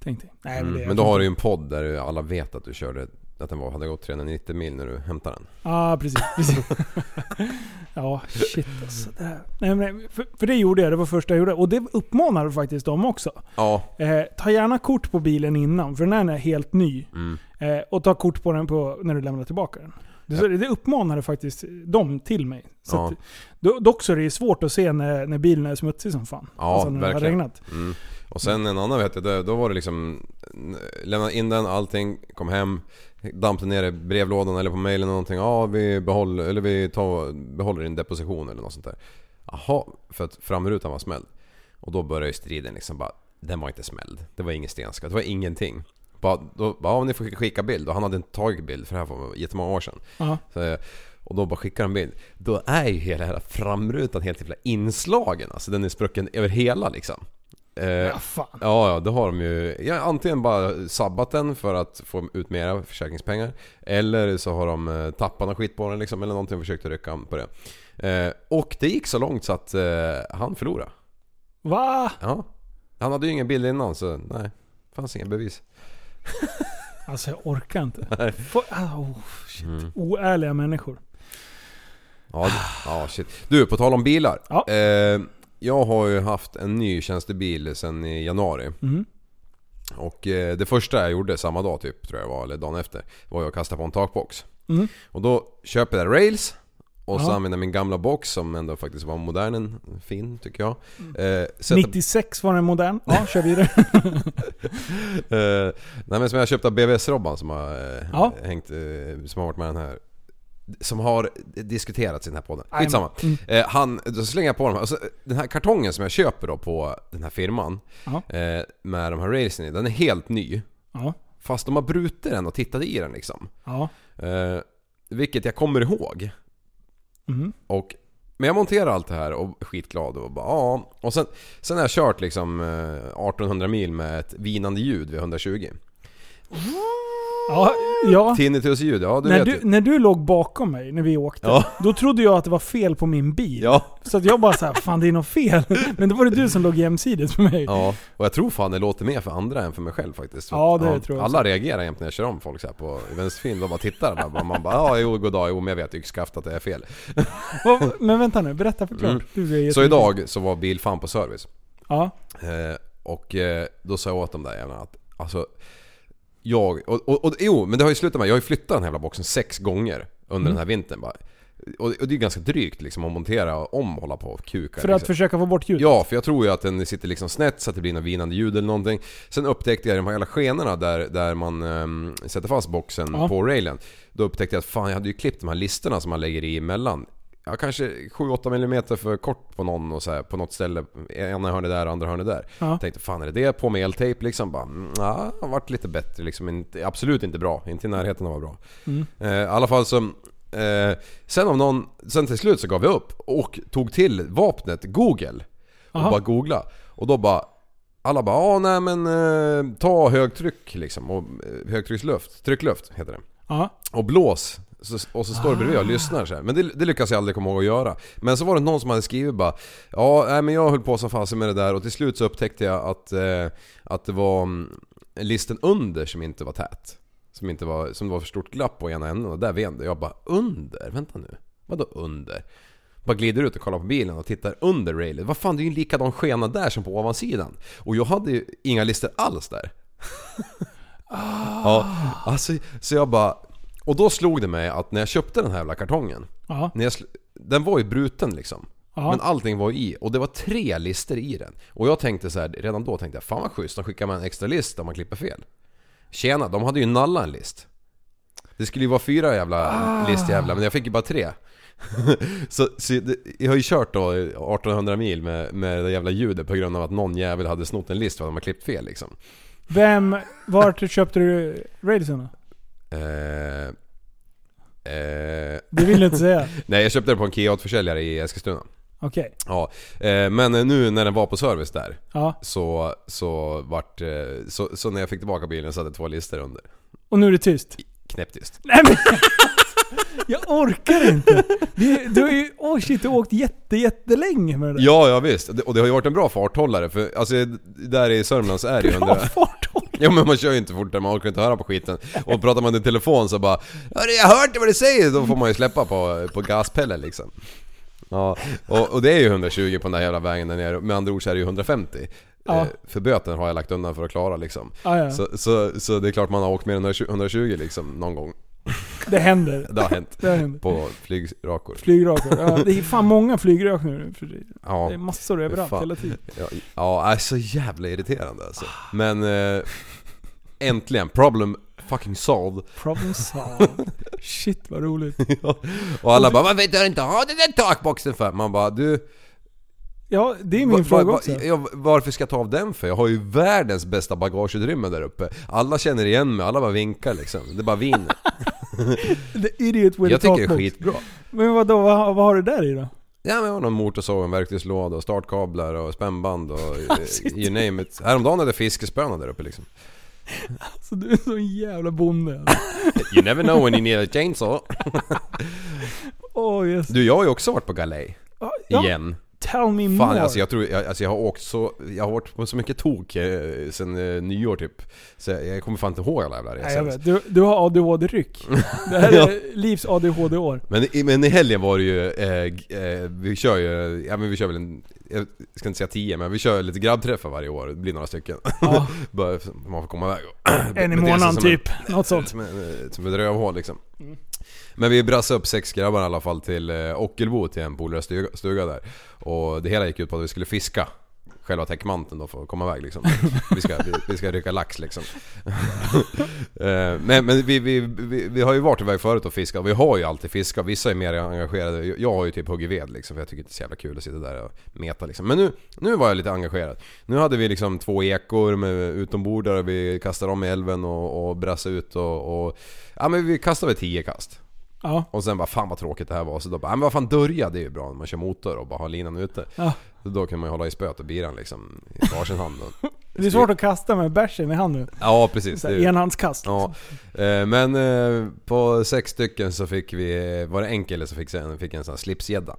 Speaker 1: Tänkte. Nej, men,
Speaker 2: Mm. Men då har du ju en podd där alla vet att du körde att den var, hade gått 390 mil när du hämtade den.
Speaker 1: Ja, precis. precis. *laughs* ja, shit alltså. Det här. Nej, men, för, för det gjorde jag, det var första jag gjorde. Och det uppmanade faktiskt dem också.
Speaker 2: Ja,
Speaker 1: Eh, ta gärna kort på bilen innan, för den är helt ny.
Speaker 2: mm.
Speaker 1: Eh, och ta kort på den på, när du lämnar tillbaka den. Det, det uppmanade faktiskt dem till mig. Så
Speaker 2: Ja.
Speaker 1: att, do, dock så är det svårt att se när, när bilen är smutsig som fan.
Speaker 2: Ja,
Speaker 1: alltså när det har
Speaker 2: verkligen.
Speaker 1: regnat.
Speaker 2: Mm. Och sen en annan vet jag, då- då var det liksom Lämna in den, allting, kom hem Dampte ner i brevlådan eller på mailen eller någonting Ja vi behåller, eller vi tar, behåller din deposition eller något sånt där Jaha, för att framrutan var smälld Och då började ju striden liksom bara Den var inte smälld, det var ingen stenskatt, det var ingenting bara, då, bara, ja, ni får skicka bild och han hade inte tagit bild för det här var jättemånga år sedan så, och då bara skickar han bild. Då är ju hela, hela framrutan helt jävla inslagen. Alltså den är sprucken över hela liksom. Eh,
Speaker 1: Ja, fan.
Speaker 2: Ja, ja, då har de ju ja, antingen bara sabbat den för att få ut mera försäkringspengar. Eller så har de eh, tappat någon skit på den liksom, eller någonting och försökt rycka på det. Eh, och det gick så långt så att eh, han förlorade.
Speaker 1: Va?
Speaker 2: Ja. Han hade ju ingen bild innan så nej. Fanns inga bevis.
Speaker 1: Alltså jag orkar inte. Få- ah, oh, shit. Oärliga människor.
Speaker 2: Ja, ja shit. Du, på tal om bilar.
Speaker 1: Ja.
Speaker 2: Eh, jag har ju haft en ny tjänstebil sen i januari.
Speaker 1: Mm.
Speaker 2: Och eh, det första jag gjorde samma dag typ, tror jag var, eller dagen efter, var att kasta på en takbox.
Speaker 1: Mm.
Speaker 2: Och då köper jag rails och så
Speaker 1: Ja.
Speaker 2: använder jag min gamla box som ändå faktiskt var modern, en fin tycker jag.
Speaker 1: Mm.
Speaker 2: Eh, sätter,
Speaker 1: 96 var den modern. Ja, kör vidare. *laughs*
Speaker 2: eh, nej men som jag köpte av BVS-Robban som har eh,
Speaker 1: Ja.
Speaker 2: hängt, eh, som har varit med den här som har diskuterats i den här podden. Skitsamma.
Speaker 1: Mm.
Speaker 2: Eh, han, då slänger jag på dem här. Alltså, den här kartongen som jag köper då på den här firman eh, med de här railsen i, den är helt ny.
Speaker 1: Ja.
Speaker 2: Fast de har brutit den och tittat i den liksom. Eh, vilket jag kommer ihåg.
Speaker 1: Mm.
Speaker 2: Och, men jag monterar allt det här och är skitglad och bara ja. Och sen, sen har jag kört liksom eh, 1800 mil med ett vinande ljud vid 120.
Speaker 1: Ja, ja.
Speaker 2: Tinnitus-ljud, ja du
Speaker 1: När
Speaker 2: vet
Speaker 1: du,
Speaker 2: ju.
Speaker 1: när du låg bakom mig när vi åkte,
Speaker 2: Ja.
Speaker 1: då trodde jag att det var fel på min bil.
Speaker 2: Ja,
Speaker 1: Så att jag bara såhär, fan det är något fel. *laughs* Men då var det du som låg jämsides med mig.
Speaker 2: ja. Och jag tror fan det låter mer för andra än för mig själv faktiskt. För
Speaker 1: Ja,
Speaker 2: att,
Speaker 1: det tror jag
Speaker 2: Alla reagerar jämt när jag kör om folk så här på i vänsterfilm. De bara tittar där. bara- Man bara ja, jo, god dag, jo men jag vet yxskaft att det är fel. *laughs*
Speaker 1: Vad- Men vänta nu, berätta för klart.
Speaker 2: Mm.
Speaker 1: Du är
Speaker 2: Så
Speaker 1: jättenyfiken.
Speaker 2: idag så var bilfan på service.
Speaker 1: Ja.
Speaker 2: Eh, och eh, då sa jag åt dem där jävlarna att alltså jag, och, och, och jo men det har ju slutat med, jag har ju flyttat den här jävla boxen sex gånger under
Speaker 1: Mm.
Speaker 2: den här vintern bara. Och, det är ganska drygt liksom att montera om och hålla på och kuka.
Speaker 1: För att
Speaker 2: liksom.
Speaker 1: försöka få bort ljudet.
Speaker 2: Ja, för jag tror ju att den sitter liksom snett så att det blir något vinande ljud eller någonting. Sen upptäckte jag de här jävla skenorna där, där man ehm, sätter fast boxen
Speaker 1: Ja.
Speaker 2: på railen. Då upptäckte jag att fan jag hade ju klippt de här listerna som man lägger i emellan. Ja, kanske 7-8 mm för kort på någon och så här, på något ställe. Ena hörnet där, andra hörnet där.
Speaker 1: Ja.
Speaker 2: Tänkte fan är det det? På med eltejp liksom. Bara, mm, ja, har varit lite bättre liksom. Inte, absolut inte bra. Inte i närheten av att vara bra.
Speaker 1: Mm.
Speaker 2: Eh, I alla fall så... Eh, sen av någon... Sen till slut så gav jag upp och tog till vapnet Google. Och
Speaker 1: Aha.
Speaker 2: bara googla. Och då bara... alla bara ja nej men eh, ta högtryck liksom och eh, högtrycksluft, tryckluft heter det.
Speaker 1: Ja.
Speaker 2: Och blås. Så, och så står du bredvid och lyssnar så här. Men det, det lyckas jag aldrig komma ihåg att göra. Men så var det någon som hade skrivit bara Ja, nej, men jag höll på som fasen med det där och till slut så upptäckte jag att, eh, att det var mm, listen under som inte var tät. Som, inte var, som det var för stort glapp på ena änden och där vände jag bara under? Vänta nu. Vadå under? Bara glider ut och kollar på bilen och tittar under railet. Vad fan det är ju en likadan skena där som på ovansidan. Och jag hade ju inga lister alls där. *laughs* Ja, alltså, så jag bara... Och då slog det mig att när jag köpte den här jävla kartongen. När jag den var ju bruten liksom.
Speaker 1: Ja.
Speaker 2: Men allting var i och det var tre lister i den. Och jag tänkte så här, redan då tänkte jag fan vad schysst, de skickar med en extra list om man klipper fel. Tjena, de hade ju nallat en list. Det skulle ju vara fyra jävla listjävlar men jag fick ju bara tre. *laughs* så, så det- jag har ju kört då 1800 mil med, med det jävla ljudet på grund av att någon jävel hade snott en list för att de har klippt fel liksom.
Speaker 1: Vem, vart köpte du Radisson då?
Speaker 2: Eh, eh,
Speaker 1: Det vill du inte säga. *laughs*
Speaker 2: nej jag köpte den på en Kia-försäljare i Eskilstuna.
Speaker 1: Okej.
Speaker 2: Ja, eh, men nu när den var på service där
Speaker 1: Ja.
Speaker 2: så, så vart, eh, så, så när jag fick tillbaka bilen så hade jag två listor under.
Speaker 1: Och nu är det tyst.
Speaker 2: Knäpptyst.
Speaker 1: Nej men... *laughs* Jag orkar inte. Du, du har ju... Oh shit, du har åkt jätte, jättelänge med det där.
Speaker 2: Ja, ja visst. Och det har ju varit en bra farthållare för alltså där i Sörmland så är det ju
Speaker 1: Bra
Speaker 2: hundra...
Speaker 1: farthåll.
Speaker 2: Ja men man kör ju inte fortare, man orkar inte höra på skiten. Och pratar man i telefon så bara "Hörru, jag hörde vad du säger! Då får man ju släppa på, på gaspellen liksom. Ja, och, och det är ju 120 på den där jävla vägen där nere. Med andra ord så är det ju 150.
Speaker 1: Ja.
Speaker 2: Eh, För böten har jag lagt undan för att klara liksom.
Speaker 1: Ja, ja.
Speaker 2: Så, så, så det är klart man har åkt mer än 120 120 liksom någon gång.
Speaker 1: Det händer.
Speaker 2: Det har hänt.
Speaker 1: Det händer.
Speaker 2: På flygrakor.
Speaker 1: Flygrakor. Ja, det är fan många flygrakor nu för tiden.
Speaker 2: Ja.
Speaker 1: Det är massor överallt
Speaker 2: Fan.
Speaker 1: hela tiden.
Speaker 2: Ja, ja, är så jävla irriterande alltså. Men eh, äntligen, problem fucking solved.
Speaker 1: Problem solved. *laughs* Shit vad roligt.
Speaker 2: Och alla bara 'Vad vet du inte ha den där takboxen för?' Man bara du...
Speaker 1: Ja, det är min
Speaker 2: va-
Speaker 1: fråga
Speaker 2: va-
Speaker 1: också.
Speaker 2: ja, varför ska jag ta av den för? Jag har ju världens bästa bagageutrymme där uppe. Alla känner igen mig, alla bara vinkar liksom. Det bara viner. *laughs*
Speaker 1: The idiot with
Speaker 2: Jag tycker det är skitbra.
Speaker 1: Men vadå, vad, vad har du där i då?
Speaker 2: Ja men jag har någon motorsåg, en verktygslåda, och startkablar och spännband och *laughs* eh, you name it. Häromdagen hade jag fiskespöna där uppe liksom. *laughs*
Speaker 1: Så du är så en jävla bonde. alltså.
Speaker 2: You never know when you need a chainsaw.
Speaker 1: Åh yes.
Speaker 2: Du, jag har ju också varit på galej.
Speaker 1: Ja,
Speaker 2: Igen.
Speaker 1: Tell me
Speaker 2: Fan
Speaker 1: more.
Speaker 2: alltså jag tror, jag, alltså jag har åkt så, jag har varit på så mycket tok eh, sen eh, nyår typ. Så jag, kommer fan inte ihåg alla jävla resor.
Speaker 1: Nej, jag vet. Du, du har ADHD-ryck. Det här *laughs* är livs ADHD-år.
Speaker 2: Men, i- men i helgen var det ju, eh, g- eh, vi kör ju, ja men vi kör väl en, jag ska inte säga tio men vi kör lite grabbträffar varje år, det blir några stycken.
Speaker 1: Ja. *laughs*
Speaker 2: Bara man får komma iväg och *clears throat*
Speaker 1: En i månaden
Speaker 2: som
Speaker 1: typ. Något sånt. *laughs*
Speaker 2: Som, en, som ett rövhål liksom. Men vi brassade upp sex grabbar i alla fall till eh, Ockelbo till en polares stuga, där. Och det hela gick ut på att vi skulle fiska själva täckmanteln då för att komma iväg liksom. *laughs* Vi ska, vi, vi ska rycka lax liksom. *laughs* Eh, men men vi, vi, vi, vi har ju varit iväg förut och fiskat vi har ju alltid fiskat. Vissa är mer engagerade. Jag har ju typ huggit ved liksom för jag tycker inte det är så jävla kul att sitta där och meta liksom. Men nu, nu var jag lite engagerad. Nu hade vi liksom två ekor med utombordare vi kastade dem i älven och, och brassade ut och, och... Ja men vi kastade väl tio kast.
Speaker 1: Ja.
Speaker 2: Och sen bara fan vad tråkigt det här var. Så då bara, men vad fan dörja det är ju bra när man kör motor och bara har linan ute.
Speaker 1: Ja.
Speaker 2: Så då kan man ju hålla i spöet och biran liksom i varsin hand. Och, *laughs*
Speaker 1: Det är svårt att kasta med bärsen i handen.
Speaker 2: Ja precis. Ju-
Speaker 1: enhandskast.
Speaker 2: Ja, eh, men eh, på sex stycken så fick vi, var det en kille som fick en, fick en sån här slipsgädda.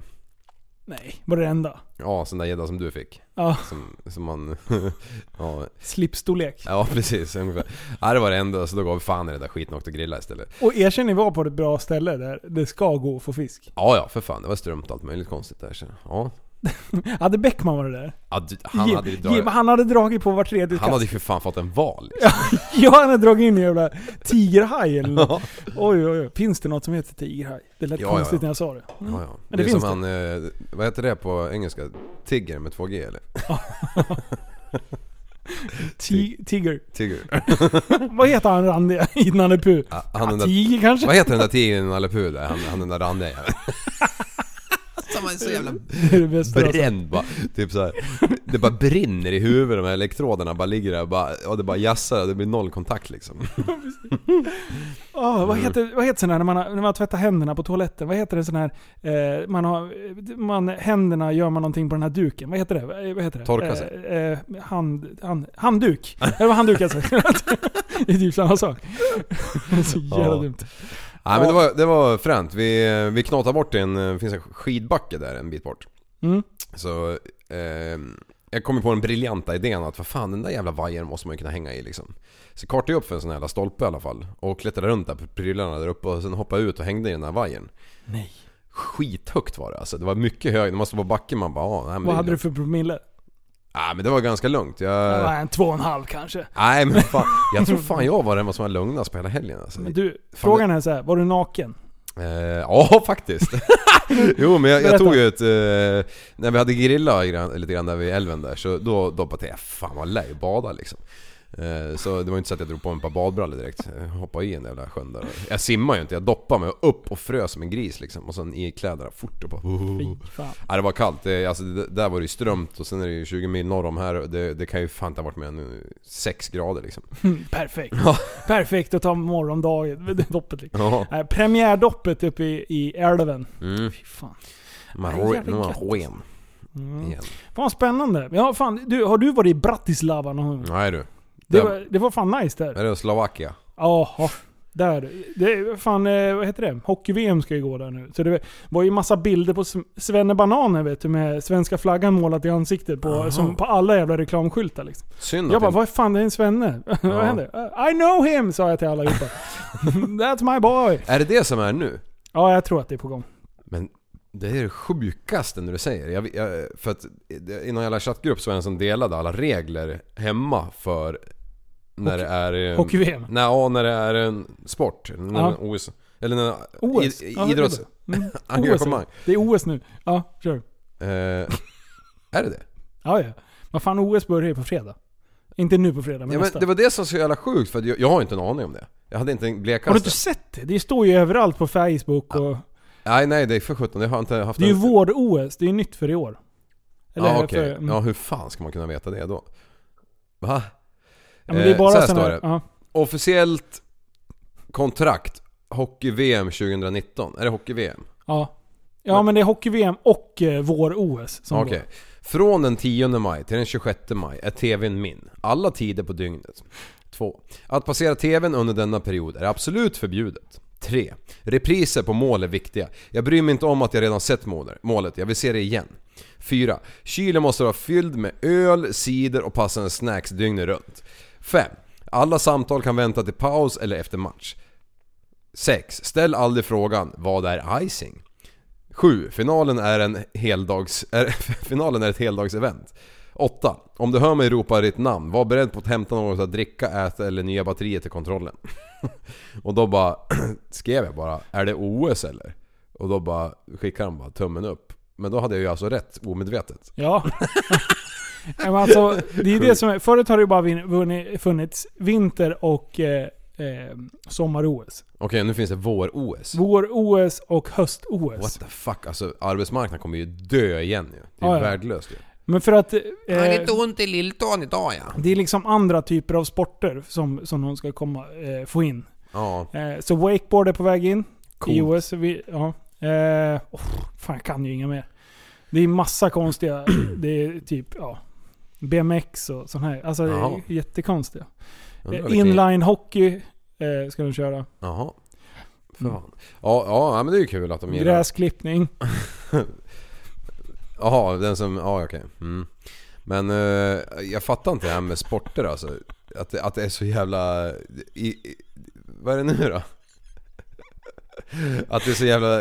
Speaker 1: Nej, var det enda.
Speaker 2: Ja, sån där gädda som du fick.
Speaker 1: Ja,
Speaker 2: Som, som man... *laughs* ja,
Speaker 1: slipstorlek.
Speaker 2: ja, precis ungefär. Ja, det var det enda, så då gav vi fan i det där skiten och åkte grilla istället.
Speaker 1: Och erkänn ni var på ett bra ställe där det ska gå att få fisk.
Speaker 2: Ja, ja, för fan. Det var strömt och allt möjligt konstigt där. Så, ja. *laughs*
Speaker 1: Hade Bäckman varit där?
Speaker 2: ja han,
Speaker 1: Jim-
Speaker 2: hade ju
Speaker 1: Jim,
Speaker 2: dragit,
Speaker 1: han hade dragit på var tredje
Speaker 2: han hade ju
Speaker 1: kast.
Speaker 2: för fan fått en val. *laughs* Liksom.
Speaker 1: Ja, han hade dragit in en jävla tigerhaj eller något. Oj, oj, oj. Finns det något som heter tigerhaj? Det lät
Speaker 2: Ja, ja,
Speaker 1: konstigt
Speaker 2: ja.
Speaker 1: när jag sa det.
Speaker 2: Ja, ja.
Speaker 1: Men
Speaker 2: det,
Speaker 1: det
Speaker 2: är
Speaker 1: finns
Speaker 2: som han, eh, vad heter det på engelska? Tigger med två G eller? *laughs*
Speaker 1: Ti- Tiger.
Speaker 2: Tigger.
Speaker 1: Vad heter han randiga i Nalle Puh?
Speaker 2: Ja, han
Speaker 1: Ja, tiger kanske?
Speaker 2: vad heter den där tigern i Nalle Puh där? Han, han den där randiga man är så jävla *laughs*
Speaker 1: alltså.
Speaker 2: bränd bara. Typ så här. Det bara brinner i huvudet, de här elektroderna bara ligger där och, bara, och det bara jassar och det blir noll kontakt liksom. *laughs* Mm.
Speaker 1: vad, heter, vad heter sån här när man, har- när man tvättar händerna på toaletten? Vad heter det sån här... Eh, man har... Man, händerna gör man någonting på den här duken. Vad heter det? Eh, Vad heter det?
Speaker 2: Torka sig.
Speaker 1: Eh, eh, hand, hand, handduk. Det var handduk alltså. *laughs* det är typ samma sak. Det är så jävla
Speaker 2: Ja.
Speaker 1: dumt.
Speaker 2: Nej men det var, det var fränt. Vi, vi knatade bort en, det finns en skidbacke där en bit bort.
Speaker 1: Mm.
Speaker 2: Så eh, jag kom på den briljanta idén att vad fan den där jävla vajern måste man ju kunna hänga i liksom. Så kartade jag upp för en sån här jävla stolpe i alla fall. Och klättrade runt där på prylarna där uppe och sen hoppade jag ut och hängde i den här vajern.
Speaker 1: Nej.
Speaker 2: Skithögt var det alltså. Det var mycket högt. Det måste vara backen man bara ah, nej,
Speaker 1: Vad hade du för promille?
Speaker 2: Nej men det var ganska lugnt.
Speaker 1: Det
Speaker 2: Jag...
Speaker 1: var en två och en halv kanske.
Speaker 2: Nej men fan. Jag tror *laughs* fan jag var den som var lugnast på hela helgen alltså.
Speaker 1: Men du, frågan är så här, var du naken?
Speaker 2: Eh, ja *laughs* faktiskt. *laughs* jo men jag, jag tog ju ett... Eh, när vi hade grilla grann, lite grann där vid älven där så då, då bara tänkte jag fan vad lär ju bada liksom. Eh, så det var inte så att jag drog på mig ett par badbrallor direkt. Jag hoppade i en jävla sjön där. Jag simmade ju inte, jag doppade mig upp och frös som en gris liksom. Och sen i kläderna fort och bara... Ja, det var kallt. Det, alltså, det, där var det ju strömt och sen är det ju 20 mil norr om här. Det, det kan ju fan inte ha varit mer än 6 grader liksom. *laughs*
Speaker 1: Perfekt. Perfekt att ta morgondagen, *laughs* doppet liksom.
Speaker 2: Ja.
Speaker 1: Premiärdoppet uppe i, i älven.
Speaker 2: Mm.
Speaker 1: Fy fan.
Speaker 2: Man
Speaker 1: Mm.
Speaker 2: igen.
Speaker 1: Fan spännande. Ja, fan, du, har du varit i Bratislava någon gång?
Speaker 2: Nej du.
Speaker 1: Det var, det var fan nice där.
Speaker 2: Är det Slovakia?
Speaker 1: Jaha. Där. Det är fan, eh, vad heter det? Hockey-VM ska ju gå där nu. Så det var ju massa bilder på Sv- Svenne Bananer vet du, med svenska flaggan målat i ansiktet på, som på alla jävla reklamskyltar liksom.
Speaker 2: Synd
Speaker 1: Jag bara, vad fan det är en svenne? *laughs* vad händer? "Uh, I know him! sa jag till allihopa. *laughs* That's my boy!
Speaker 2: Är det det som är nu?
Speaker 1: Ja, jag tror att det är på gång.
Speaker 2: Men det är det sjukaste när du säger jag, jag, För att i någon jävla chattgrupp så var det en som delade alla regler hemma för när det är...
Speaker 1: Hockey-VM.
Speaker 2: Nej, ja, när det är en sport. När
Speaker 1: Ja.
Speaker 2: en OS. Eller när,
Speaker 1: OS.
Speaker 2: I,
Speaker 1: Ja, det är
Speaker 2: idrotts...
Speaker 1: bra. Mm. *laughs* Det är OS nu. Ja, kör.
Speaker 2: Eh, är det det?
Speaker 1: Ja, ja. Vad fan, OS börjar ju på fredag. Inte nu på fredag, men
Speaker 2: Ja, men
Speaker 1: nästa.
Speaker 2: det var det som var så jävla sjukt för jag, jag har inte en aning om det. Jag hade inte en
Speaker 1: Har du
Speaker 2: blekaste.
Speaker 1: inte sett det? Det står ju överallt på Facebook och...
Speaker 2: Nej, nej det är för sjutton. Jag har inte haft
Speaker 1: Det är ju vår-OS, det är ju nytt för i år.
Speaker 2: Ja okej.
Speaker 1: för, mm.
Speaker 2: Ja hur fan ska man kunna veta det då? Va?
Speaker 1: Ja, men det är
Speaker 2: Eh,
Speaker 1: bara
Speaker 2: så här står det.
Speaker 1: ja.
Speaker 2: Officiellt kontrakt Hockey-VM 2019. Är det Hockey-VM?
Speaker 1: Ja, ja men det är hockey-VM och eh, vår-OS som
Speaker 2: Okej.
Speaker 1: går.
Speaker 2: Från den 10 maj till den 26 maj är TVn min. Alla tider på dygnet. 2. Att passera TVn under denna period är absolut förbjudet. 3. Repriser på mål är viktiga. Jag bryr mig inte om att jag redan sett målet. målet. Jag vill se det igen. 4. Kylen måste vara fylld med öl, cider och passande snacks dygnet runt. 5. Alla samtal kan vänta till paus eller efter match. 6. Ställ aldrig frågan “Vad är icing?” 7. Finalen är en heldags... Är, *laughs* finalen är ett heldagsevent. 8. Om du hör mig ropa ditt namn, var beredd på att hämta något att dricka, äta eller nya batterier till kontrollen. *laughs* och då bara *clears throat* skrev jag bara, är det OS eller? Och då bara skickade han bara tummen upp. Men då hade jag ju alltså rätt, omedvetet.
Speaker 1: Ja. *laughs* Men alltså, det är det som är, förut har det ju bara funnits vinter och eh, eh, sommar-OS.
Speaker 2: Okej, nu finns det vår-OS.
Speaker 1: Vår-OS och höst-OS.
Speaker 2: What the fuck, alltså arbetsmarknaden kommer ju dö igen ju. Det är ju
Speaker 1: ja.
Speaker 2: värdelöst ju.
Speaker 1: Men för att... Eh,
Speaker 2: ont i lilltån idag ja.
Speaker 1: det är liksom andra typer av sporter som, som de ska komma, eh, få in.
Speaker 2: Ja,
Speaker 1: Eh, så wakeboard är på väg in i
Speaker 2: Coolt.
Speaker 1: OS. Vi, ja. eh, oh, fan, jag kan ju inga mer. Det är massa konstiga... det är typ, ja... BMX och sånt här. Alltså det
Speaker 2: Jaha.
Speaker 1: är jättekonstiga.
Speaker 2: undrar
Speaker 1: Eh, Inline hockey eh, ska de köra.
Speaker 2: Jaha. Fan. Ja, ja, men det är ju kul att de gillar...
Speaker 1: Gräsklippning. *laughs*
Speaker 2: Jaha, den som... Ja, okej. Mm. Men eh, jag fattar inte det här med sporter alltså. Att att det är så jävla... I, i, vad är det nu då? Att det är så jävla...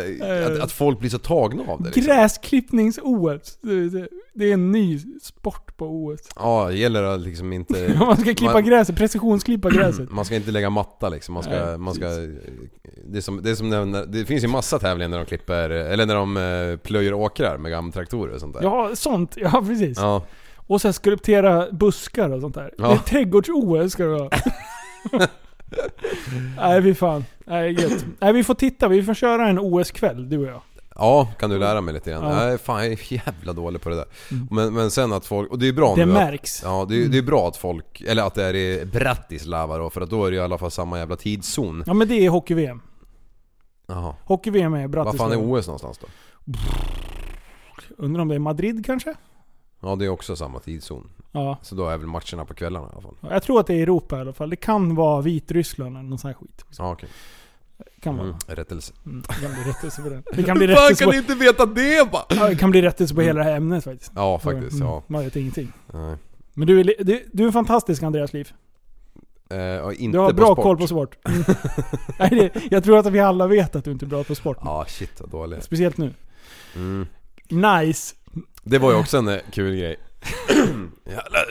Speaker 2: Att, att folk blir så tagna av det liksom.
Speaker 1: Gräsklippnings-OS. Det, är en ny sport på OS.
Speaker 2: Ja, det gäller att liksom inte... *laughs*
Speaker 1: Man ska klippa
Speaker 2: man-
Speaker 1: gräset, precisionsklippa *clears throat* gräset.
Speaker 2: Man ska inte lägga matta liksom. Man ska...
Speaker 1: Nej,
Speaker 2: man ska det, är som, det, är som när, det finns ju massa tävlingar när de klipper... Eller när de eh, plöjer åkrar med gamla traktorer och sånt där.
Speaker 1: Ja, sånt. Ja, precis.
Speaker 2: Ja.
Speaker 1: Och sen skulptera buskar och sånt där.
Speaker 2: Ja.
Speaker 1: Det är trädgårds-OS ska det vara. *laughs* Nej fy fan. Nej gött. Nej vi får titta, vi får köra en OS-kväll du och jag.
Speaker 2: Ja, kan du lära mig lite grann?
Speaker 1: Ja.
Speaker 2: Är fan jag är jävla dålig på det där. Men, men sen att folk, och det är bra
Speaker 1: Det
Speaker 2: nu
Speaker 1: märks.
Speaker 2: Att, ja, det är, det är bra att folk, eller att det är i Bratislava då, för att då är det i alla fall samma jävla tidszon.
Speaker 1: Ja men det är hockey-VM.
Speaker 2: Jaha.
Speaker 1: Hockey-VM är
Speaker 2: Vad
Speaker 1: Bratislava.
Speaker 2: fan är OS någonstans då?
Speaker 1: Undrar om det är Madrid kanske?
Speaker 2: Ja, det är också samma tidszon.
Speaker 1: Ja.
Speaker 2: Så då är väl matcherna på kvällarna i alla fall.
Speaker 1: Jag tror att det är Europa i alla fall. Det kan vara Vitryssland eller någon sån här skit.
Speaker 2: Ja, okej.
Speaker 1: Det kan vara.
Speaker 2: Mm, rättelse.
Speaker 1: Mm. Det kan bli rättelse på den. *laughs* Det kan bli
Speaker 2: Fan
Speaker 1: rättelse
Speaker 2: kan
Speaker 1: på,
Speaker 2: ni inte veta det bara?
Speaker 1: ja, det kan bli rättelse på hela det här ämnet faktiskt.
Speaker 2: Ja, faktiskt.
Speaker 1: Mm,
Speaker 2: Ja.
Speaker 1: Man vet ingenting.
Speaker 2: Nej.
Speaker 1: Men du är, du, du är en fantastisk Andreas Liv.
Speaker 2: Inte
Speaker 1: Du har bra
Speaker 2: sport.
Speaker 1: koll på sport. *laughs* Mm. *laughs* Nej, det, jag tror att vi alla vet att du inte är bra på sport.
Speaker 2: Ja, shit vad dålig.
Speaker 1: Speciellt nu.
Speaker 2: Mm.
Speaker 1: Nice.
Speaker 2: Det var ju också en eh, kul grej. Jävlar,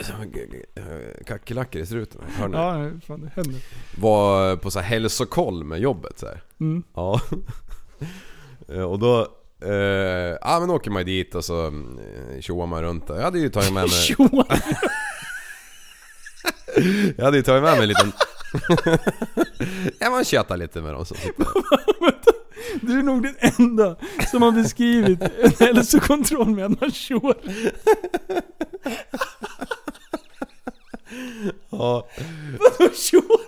Speaker 2: eh, kackerlackor i struten. Hör ni?
Speaker 1: Ja, fan det händer.
Speaker 2: Var på så här hälsokoll med jobbet så här.
Speaker 1: Mm.
Speaker 2: Ja. Eh, och då... Eh, ja men åker man dit och så eh, tjoar man runt där. Jag hade ju tagit med mig... Jag hade ju tagit med mig en liten... *laughs* ja man tjötar lite med dem som sitter *laughs*
Speaker 1: Du är nog den enda som har beskrivit en hälsokontroll med att man tjoar.
Speaker 2: Ja.
Speaker 1: Vadå tjoar?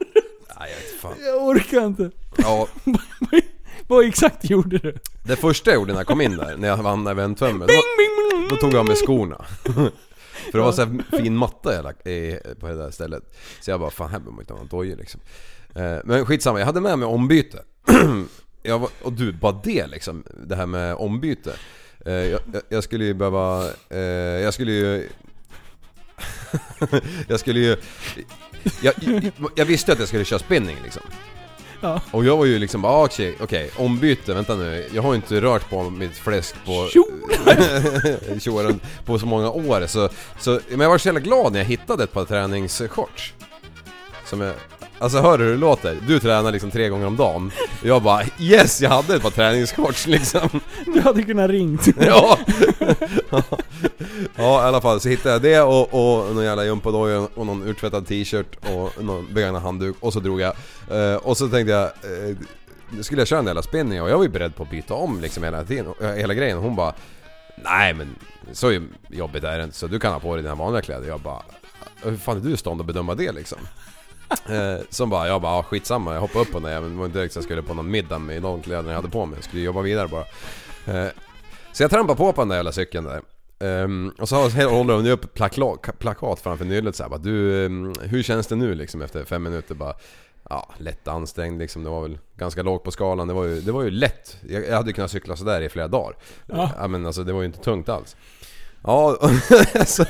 Speaker 2: Nej jag vet fan.
Speaker 1: Jag orkar inte.
Speaker 2: Ja. *laughs*
Speaker 1: Vad exakt gjorde du?
Speaker 2: Det första jag gjorde när jag kom in där, när jag vann
Speaker 1: bing, bing.
Speaker 2: Då tog jag av mig skorna. *laughs* För det var så fin matta jag lagt på det där stället. Så jag bara, fan här behöver man inte ha någon dojor liksom. Eh, Men skitsamma, jag hade med mig ombyte. *clears throat* Jag var, och du, bara det liksom. Det här med ombyte. Eh, Jag, jag, skulle ju behöva... eh, Jag skulle ju... *laughs* jag skulle ju... Jag, jag, visste att jag skulle köra spinning liksom.
Speaker 1: Ja.
Speaker 2: Och jag var ju liksom bara, ah, okej, okej, ombyte, vänta nu. Jag har ju inte rört på mitt fläsk på... Tjoaren *laughs* på så många år så, så... Men jag var så jävla glad när jag hittade ett par träningsshorts. Som jag... Alltså hör du hur det låter? Du tränar liksom tre gånger om dagen. Jag bara yes, jag hade ett par träningsshorts liksom.
Speaker 1: Du hade kunnat ringt. *laughs*
Speaker 2: Ja! ja i alla fall så hittade jag det och, och någon jävla gympadojor och någon urtvättad t-shirt och någon begagnad handduk och så drog jag. Eh, och så tänkte jag, nu skulle jag köra en jävla spinning och jag var ju beredd på att byta om liksom hela tiden, eh, hela grejen. Hon bara Nej men så jobbigt är det inte så du kan ha på dig dina vanliga kläder. Jag bara Hur fan är du i stånd att bedöma det liksom? Eh, som bara, jag bara, ah, skitsamma, jag hoppade upp på den där jäveln. Det var inte direkt så jag skulle på någon middag med de kläderna jag hade på mig. Jag skulle jobba vidare bara. Eh, så jag trampade på på den där jävla cykeln där. Ehm, och så *laughs* håller hon upp plakat, plakat framför nyllet såhär bara, du, ehm, hur känns det nu liksom efter fem minuter bara? Ja, lätt ansträngd liksom. Det var väl ganska lågt på skalan. Det var ju, det var ju lätt. Jag, jag hade kunnat cykla sådär i flera dagar.
Speaker 1: Ja.
Speaker 2: ja men alltså det var ju inte tungt alls. Ja, *laughs* så,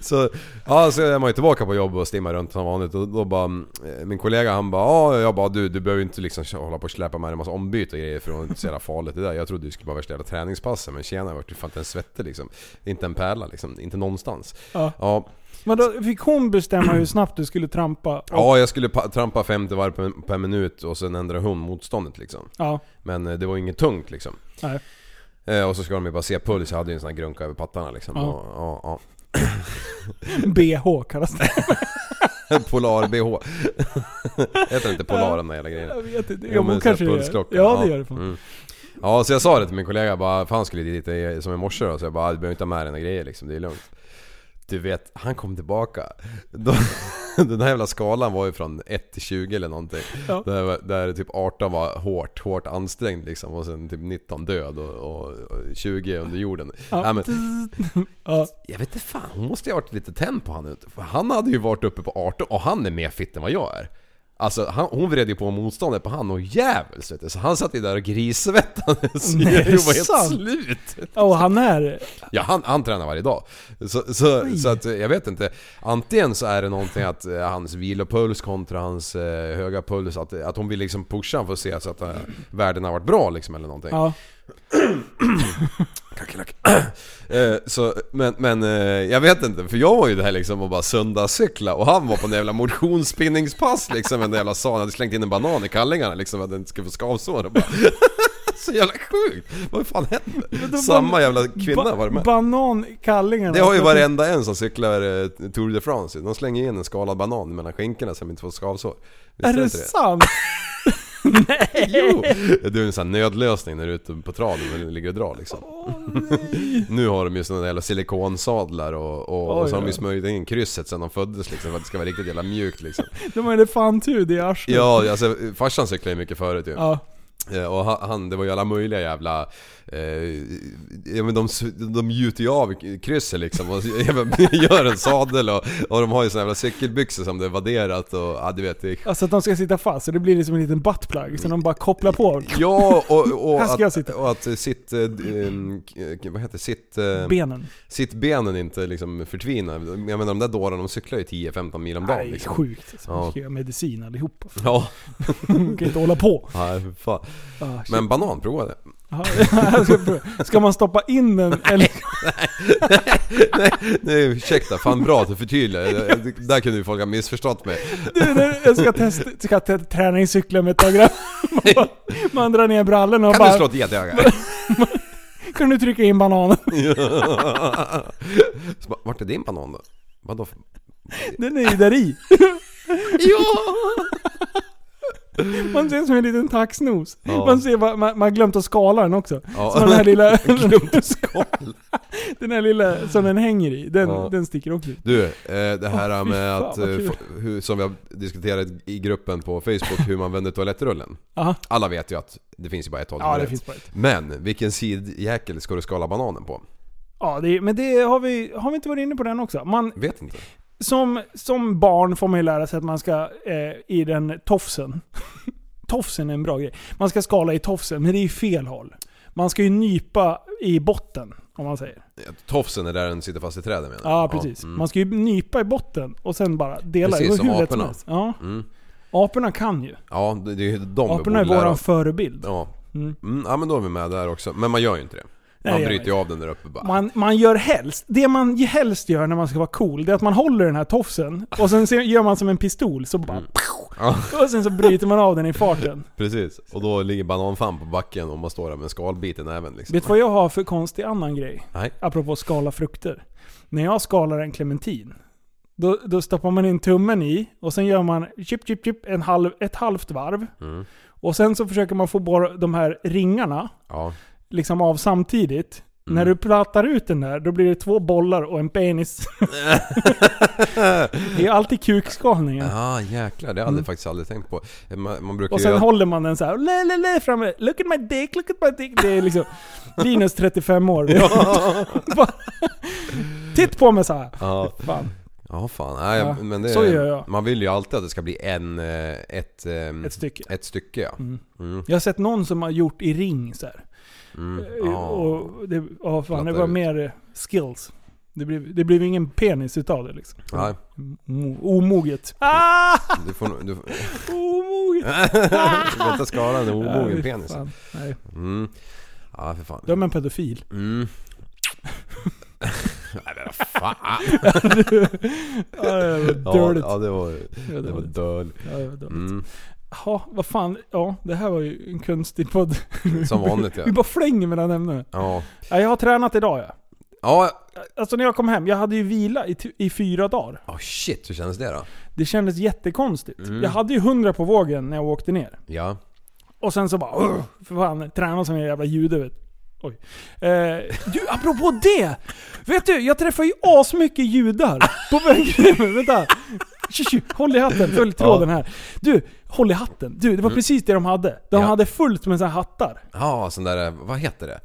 Speaker 2: så, ja, så är man ju tillbaka på jobb och stimmar runt som vanligt och då bara eh, Min kollega han bara ja, jag bara du, du behöver inte liksom hålla på och släpa med dig en massa ombyte och grejer för det är inte så jävla farligt det där. Jag trodde du skulle bara värsta jävla träningspassen men tjena jag vart ju fan inte en svettig liksom. Inte en pärla liksom, inte någonstans.
Speaker 1: Ja.
Speaker 2: Ja,
Speaker 1: Men då fick hon bestämma hur snabbt du skulle trampa? Och,
Speaker 2: ja jag skulle pa- trampa 50 varv per, per minut och sen ändrade hon motståndet liksom.
Speaker 1: ja.
Speaker 2: Men eh, det var inget tungt liksom.
Speaker 1: Nej.
Speaker 2: Eh, och så ska de ju bara se puls, jag hade ju en sån här grunka över pattarna liksom.
Speaker 1: Ja.
Speaker 2: Och, ja, ja. *laughs*
Speaker 1: BH kallas det. *laughs*
Speaker 2: Polar-bh. Heter inte Polar den där jävla grejen?
Speaker 1: Jag vet inte.
Speaker 2: Jo, men
Speaker 1: kanske
Speaker 2: pulsklocka.
Speaker 1: Ja, det gör det fan.
Speaker 2: Mm. Ja, så jag sa det till min kollega bara, fan skulle dit i- som i morse då, så jag bara, du behöver inte ha med dig några grejer liksom, det är lugnt. Du vet, han kom tillbaka. Då, *laughs* den här jävla skalan var ju från 1 till 20 eller någonting.
Speaker 1: Ja.
Speaker 2: Där, där typ 18 var hårt, hårt ansträngd liksom och sen typ 19 död och, och, och 20 under jorden.
Speaker 1: Ja.
Speaker 2: Ja. men, *laughs*
Speaker 1: Ja.
Speaker 2: jag vet inte fan, hon måste ju ha varit lite tänd på han. För han hade ju varit uppe på 18 och han är mer fit än vad jag är. Alltså han, hon vred ju på motståndet på han och jävels vet du. Så han satt ju där och grissvettades. *laughs*
Speaker 1: Nej,
Speaker 2: Jag var helt
Speaker 1: sant?
Speaker 2: slut.
Speaker 1: Och han är...
Speaker 2: Ja han, han tränar varje dag. Så, så, så att jag vet inte. Antingen så är det någonting att eh, hans vilopuls kontra hans eh, höga puls. Att, att hon vill liksom pusha honom för att se så att eh, värdena har varit bra liksom eller någonting.
Speaker 1: Ja. *clears throat* *clears throat*
Speaker 2: Eh, så, men, men eh, jag vet inte, för jag var ju det här liksom och bara söndagscykla och han var på en jävla motionsspinningspass liksom med en jävla sa, han hade slängt in en banan i kallingarna liksom för att den inte skulle få skavsår och bara *laughs* Så jävla sjukt! Vad fan hände? Samma jävla kvinna var det med.
Speaker 1: Banan i kallingarna.
Speaker 2: Det har ju varenda en som cyklar eh, Tour de France De slänger in en skalad banan mellan skinkorna så de inte får skavsår. Visst
Speaker 1: Är det
Speaker 2: inte
Speaker 1: sant? *laughs*
Speaker 2: Jo! Du är en sån här nödlösning när du är ute på traden och ligger och drar liksom. nu har de ju såna jävla silikonsadlar och, och, och
Speaker 1: Oj,
Speaker 2: så har de ju smörjt in krysset sen de föddes liksom för att det ska vara riktigt jävla mjukt liksom.
Speaker 1: De har elefanthud i arslet.
Speaker 2: Ja, alltså farsan cyklade ju mycket förut ju.
Speaker 1: Ja.
Speaker 2: Eh, Och han- det var ju alla möjliga jävla... Eh, ja men de, de gjuter ju av krysset liksom och *laughs* gör en sadel och, och de har ju såna jävla cykelbyxor som det är vadderat och ja du vet det,
Speaker 1: Alltså att de ska sitta fast, så det blir liksom en liten buttplug. Så de bara kopplar på
Speaker 2: Ja och, och, att,
Speaker 1: sitta.
Speaker 2: och att sitt... Eh, k- vad heter? Sitt... Eh,
Speaker 1: benen.
Speaker 2: sitt benen inte liksom förtvinar. Jag menar de där dårarna de cyklar ju 10-15 mil om dagen
Speaker 1: Nej,
Speaker 2: liksom.
Speaker 1: sjukt. Alltså,
Speaker 2: Ja.
Speaker 1: De ska göra medicin allihopa.
Speaker 2: Ja,
Speaker 1: De kan inte hålla på. *laughs*
Speaker 2: nej fan.
Speaker 1: Ah, shit.
Speaker 2: Men banan, prova det.
Speaker 1: Ja, *laughs* ska, man stoppa in den eller?
Speaker 2: Nej ursäkta, fan bra att du förtydligar. Där kunde ju folk ha missförstått mig.
Speaker 1: Du, när jag ska testa, ska te- träningscykla med ett tag. Man, *laughs* man drar ner brallorna och
Speaker 2: Kan du
Speaker 1: bara...
Speaker 2: slå ett getöga? *laughs*
Speaker 1: Kan du trycka in bananen?
Speaker 2: Så bara, Vart är din banan då? Vadå? för-
Speaker 1: Den är ju där i.
Speaker 2: Ja! *laughs*
Speaker 1: Man ser som en liten taxnos.
Speaker 2: Ja.
Speaker 1: Man ser man, man har glömt att skala den också.
Speaker 2: Ja.
Speaker 1: Så den här lilla... *laughs*
Speaker 2: Glömt *laughs*
Speaker 1: den här lilla som den hänger i, den,
Speaker 2: Ja.
Speaker 1: den sticker också.
Speaker 2: Du, eh, det här
Speaker 1: fy
Speaker 2: med att, eh, hur, som vi har diskuterat i gruppen på Facebook, hur man vänder toalettrullen.
Speaker 1: Aha.
Speaker 2: Alla vet ju att det finns ju bara ett håll
Speaker 1: Ja, det finns bara ett.
Speaker 2: Men vilken sidjäkel ska du skala bananen på?
Speaker 1: Ja, det, men det har vi, har vi inte varit inne på den också? Man,
Speaker 2: Vet inte.
Speaker 1: Som, som barn får man ju lära sig att man ska eh, i den tofsen. *laughs* tofsen är en bra grej. Man ska skala i tofsen, men det är ju fel håll. Man ska ju nypa i botten, om man säger.
Speaker 2: Tofsen är där den sitter fast i trädet menar?
Speaker 1: Ja, precis.
Speaker 2: mm.
Speaker 1: Man ska ju nypa i botten och sen bara dela.
Speaker 2: Precis
Speaker 1: går
Speaker 2: som
Speaker 1: hur lätt
Speaker 2: aporna.
Speaker 1: helst. Ja,
Speaker 2: Mm.
Speaker 1: aporna kan ju.
Speaker 2: Ja, det det är ju de vi
Speaker 1: Aporna är
Speaker 2: borde lära
Speaker 1: våran
Speaker 2: oss.
Speaker 1: förebild.
Speaker 2: Ja.
Speaker 1: Mm.
Speaker 2: Mm, ja men då är vi med där också. Men man gör ju inte det.
Speaker 1: Nej,
Speaker 2: Man bryter ju av den där uppe bara.
Speaker 1: Man, man gör helst, det man helst gör när man ska vara cool, det är att man håller den här tofsen och sen gör man som en pistol, så bara...
Speaker 2: Mm. *laughs*
Speaker 1: Och sen så bryter man av den i farten. *laughs*
Speaker 2: precis. Och då ligger bananfan på backen och man står där med en skalbit i näven liksom.
Speaker 1: Vet du vad jag har för konstig annan grej?
Speaker 2: Nej.
Speaker 1: Apropå skala frukter. När jag skalar en clementin, då, då stoppar man in tummen i och sen gör man chip, chip, chip en halv, ett halvt varv.
Speaker 2: Mm.
Speaker 1: Och sen så försöker man få bort de här ringarna
Speaker 2: Ja.
Speaker 1: Liksom av samtidigt.
Speaker 2: Mm.
Speaker 1: När du plattar ut den där, då blir det två bollar och en penis. *laughs* det är alltid kukskalningen.
Speaker 2: Ja jäklar, det har jag aldrig, faktiskt aldrig tänkt på. Man, man brukar
Speaker 1: Mm. Och sen håller man den så här, le, le, le, framme. Look at my dick, look at my dick. Det är liksom Linus 35 år. *laughs* Titt på mig så här.
Speaker 2: Ja,
Speaker 1: Fan.
Speaker 2: ja fan. Nej,
Speaker 1: Ja,
Speaker 2: men det,
Speaker 1: så gör jag.
Speaker 2: Man vill ju alltid att det ska bli en, eh, ett, ehm,
Speaker 1: Ett stycke.
Speaker 2: ett stycke ja.
Speaker 1: Mm.
Speaker 2: Mm.
Speaker 1: Jag har sett någon som har gjort i ring så här.
Speaker 2: Mm.
Speaker 1: Eh,
Speaker 2: Ja.
Speaker 1: Och det, oh, fan, det var mer eh, skills. Det blev, det blev ingen penis utav det liksom.
Speaker 2: Nej,
Speaker 1: Mo- Omoget. Ah!
Speaker 2: du får. Du får
Speaker 1: Omoget! *laughs*
Speaker 2: du får inte skala en
Speaker 1: Ja,
Speaker 2: omogen
Speaker 1: fy
Speaker 2: penis.
Speaker 1: fan. Nej,
Speaker 2: Mm. Ja, för fan.
Speaker 1: de är en pedofil.
Speaker 2: Mm. *laughs* Nej men fan.
Speaker 1: Ja, det var
Speaker 2: Ja,
Speaker 1: dåligt.
Speaker 2: ja det var,
Speaker 1: Ja,
Speaker 2: det var
Speaker 1: dåligt.
Speaker 2: dåligt.
Speaker 1: Ja, det var dåligt.
Speaker 2: Mm.
Speaker 1: Ja, vad fan. Ja, det här var ju en konstig podd.
Speaker 2: Som vanligt ja.
Speaker 1: Vi bara flänger mellan ämnen.
Speaker 2: Ja.
Speaker 1: Ja, jag har tränat idag ja.
Speaker 2: Ja,
Speaker 1: Alltså när jag kom hem, jag hade ju vila i, i fyra dagar.
Speaker 2: oh, shit hur kändes det då?
Speaker 1: Det kändes jättekonstigt.
Speaker 2: Mm.
Speaker 1: Jag hade ju 100 på vågen när jag åkte ner.
Speaker 2: Ja.
Speaker 1: Och sen så bara "Ugh, för fan, träna som en jävla jude vet Oj. Eh, du, apropå det! Vet du, jag träffar ju asmycket judar på vägen. Vänta. Håll i hatten, följ tråden här. Du, håll i hatten. Du, det var precis det de hade. De
Speaker 2: Ja.
Speaker 1: hade fullt med såna här hattar.
Speaker 2: Ja, sån där, vad heter det?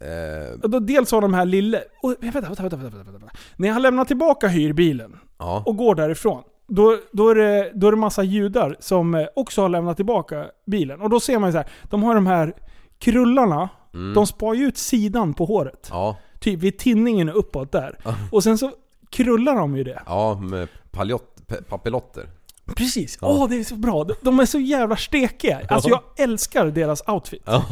Speaker 2: Eh,
Speaker 1: Och då dels har de här lille... Och, vänta, vänta, vänta, vänta, vänta, vänta. När jag har lämnat tillbaka hyrbilen
Speaker 2: ja.
Speaker 1: och går därifrån. Då, då, är det, då är det massa judar som eh, också har lämnat tillbaka bilen. Och då ser man ju så här, de har de här krullarna,
Speaker 2: Mm.
Speaker 1: de spar ju ut sidan på håret.
Speaker 2: Ja.
Speaker 1: Typ vid tinningen och uppåt där. Och sen så krullar de ju det.
Speaker 2: Ja, med paljott, papillotter.
Speaker 1: Precis. Åh, det är så bra. De- De är så jävla stekiga. Alltså jag älskar deras outfit.
Speaker 2: Ja.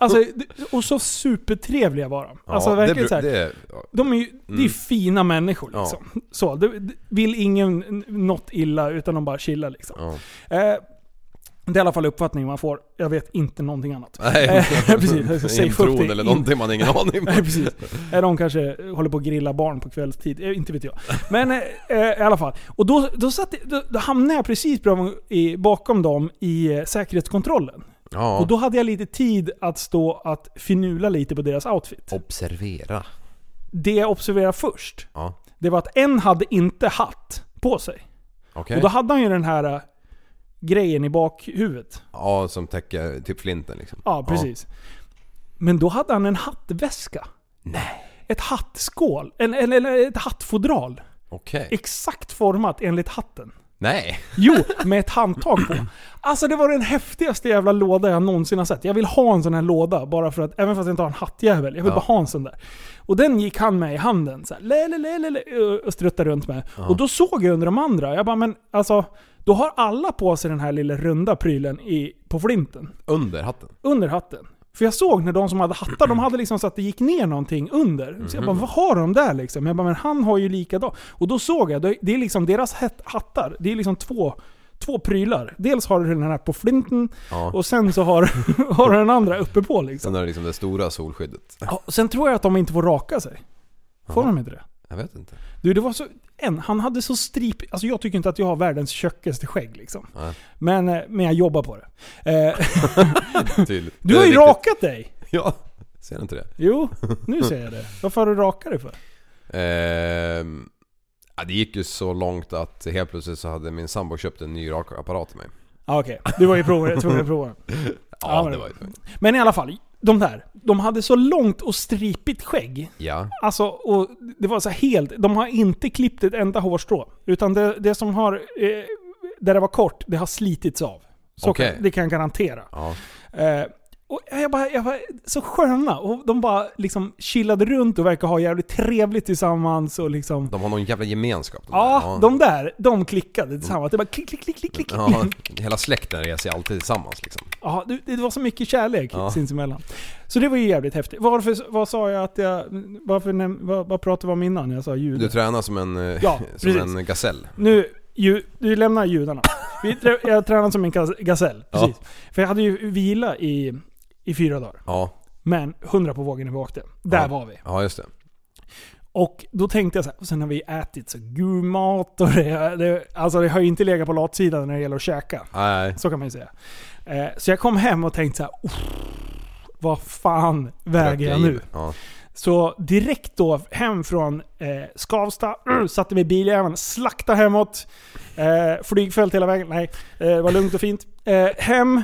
Speaker 1: Alltså, och så supertrevliga var de. Alltså
Speaker 2: ja,
Speaker 1: verkligen
Speaker 2: det,
Speaker 1: så här.
Speaker 2: det,
Speaker 1: De är ju, det är
Speaker 2: Mm.
Speaker 1: fina människor
Speaker 2: Ja.
Speaker 1: liksom. Så, det, det vill ingen något illa utan de bara chillar liksom.
Speaker 2: ja.
Speaker 1: Eh, Det är i alla fall uppfattningen man får. Jag vet inte någonting annat.
Speaker 2: Nej, *laughs*
Speaker 1: precis.
Speaker 2: Intron eller någonting man har ingen aning
Speaker 1: Nej
Speaker 2: om.
Speaker 1: precis. Eh, De kanske håller på att grilla barn på kvällstid. Eh, Inte vet jag. Men eh, eh, i alla fall. Och då, då, satt, då, då hamnade jag precis bakom dem i eh, säkerhetskontrollen.
Speaker 2: Ja.
Speaker 1: Och då hade jag lite tid att stå att finula lite på deras outfit.
Speaker 2: Observera.
Speaker 1: Det jag observerade först,
Speaker 2: Ja.
Speaker 1: det var att en hade inte hatt på sig.
Speaker 2: Okej.
Speaker 1: Och då hade han ju den här grejen i bakhuvudet.
Speaker 2: Ja, som täcker typ flinten liksom.
Speaker 1: Ja, precis. Men då hade han en hattväska.
Speaker 2: Nej.
Speaker 1: Ett hattskål. Eller ett hattfodral.
Speaker 2: Okej.
Speaker 1: Exakt format enligt hatten.
Speaker 2: Nej.
Speaker 1: Jo, med ett handtag på. Alltså det var den häftigaste jävla låda jag någonsin har sett. Jag vill ha en sån här låda bara för att, även fast jag inte har en hattjävel, jag vill
Speaker 2: Ja.
Speaker 1: bara ha en sån där. Och den gick han med i handen så här, le, le, le, le, le, och struttade runt med. Och då såg jag under de andra, jag bara men alltså, då har alla på sig den här lilla runda prylen i, på flinten.
Speaker 2: Under hatten.
Speaker 1: Under hatten. För jag såg när de som hade hattar, de hade liksom så att det gick ner någonting under. Så jag bara, vad har de där liksom? Jag bara, men han har ju likadant. Och då såg jag, det är liksom deras hat- hattar, det är liksom två, två prylar. Dels har du den här på flinten,
Speaker 2: Ja.
Speaker 1: och sen så har, *laughs* har du den andra uppe på liksom.
Speaker 2: Sen är det liksom det stora solskyddet.
Speaker 1: Ja, sen tror jag att de inte får raka sig. Får de inte det?
Speaker 2: Jag vet inte.
Speaker 1: Du, det var så... En, han hade så strip... Alltså jag tycker inte att jag har världens tjockaste skägg liksom.
Speaker 2: Nej.
Speaker 1: Men, eh, men jag jobbar på det. Eh, *laughs* *laughs* du har ju rakat dig!
Speaker 2: Ja. Ser du inte det?
Speaker 1: Jo, nu ser jag det. Varför har du rakat dig för?
Speaker 2: Ehm, ja, det gick ju så långt att helt plötsligt så hade min sambo köpt en ny rakapparat till mig.
Speaker 1: Ah, Okej, du var ju tvungen att prova den. *laughs*
Speaker 2: Ja, det
Speaker 1: det-
Speaker 2: var ju
Speaker 1: Men i alla fall, de där. De hade så långt och stripigt skägg.
Speaker 2: Ja.
Speaker 1: Alltså, och det var så helt... De har inte klippt ett enda hårstrå. Utan det, det som har... Eh, där det var kort, det har slitits av. Så
Speaker 2: Okej.
Speaker 1: kan, det kan jag garantera.
Speaker 2: Ja.
Speaker 1: Eh, och jag bara, jag bara, så sköna. Och de bara liksom chillade runt och verkar ha jävligt trevligt tillsammans och liksom...
Speaker 2: De har någon jävla gemenskap. de
Speaker 1: Ja,
Speaker 2: där.
Speaker 1: de där, de klickade tillsammans. Det bara klick, klick, klick, klick, klick.
Speaker 2: Ja, hela släkten reser alltid tillsammans liksom.
Speaker 1: Ja, det, det var så mycket kärlek
Speaker 2: Ja.
Speaker 1: sinsemellan. Så det var ju jävligt häftigt. Varför, vad sa jag att jag... Varför, vad, vad pratade vi om innan jag sa ljud?
Speaker 2: Du tränar som en, eh,
Speaker 1: Ja,
Speaker 2: som
Speaker 1: precis.
Speaker 2: en gasell.
Speaker 1: Nu, ju, du lämnar judarna. Jag tränade som en gas- gasell.
Speaker 2: Ja.
Speaker 1: Precis. För jag hade ju vila i, i fyra dagar.
Speaker 2: Ja,
Speaker 1: Men 100 på vågen när vi åkte. Där
Speaker 2: Ja.
Speaker 1: var vi.
Speaker 2: ja just det.
Speaker 1: Och då tänkte jag så här, och sen har vi ätit så god mat och det, det, alltså det har ju inte legat på latsidan när det gäller att käka.
Speaker 2: Nej.
Speaker 1: Så kan man ju säga. Eh, så jag kom hem och tänkte så här, "Uff, vad fan väger jag nu?
Speaker 2: Ja.
Speaker 1: Så direkt då hem från eh, Skavsta, *clears throat* satte mig i biljäveln, slakta hemåt. Eh, flygfält hela vägen. Nej, eh, det var lugnt och fint. Eh, hem.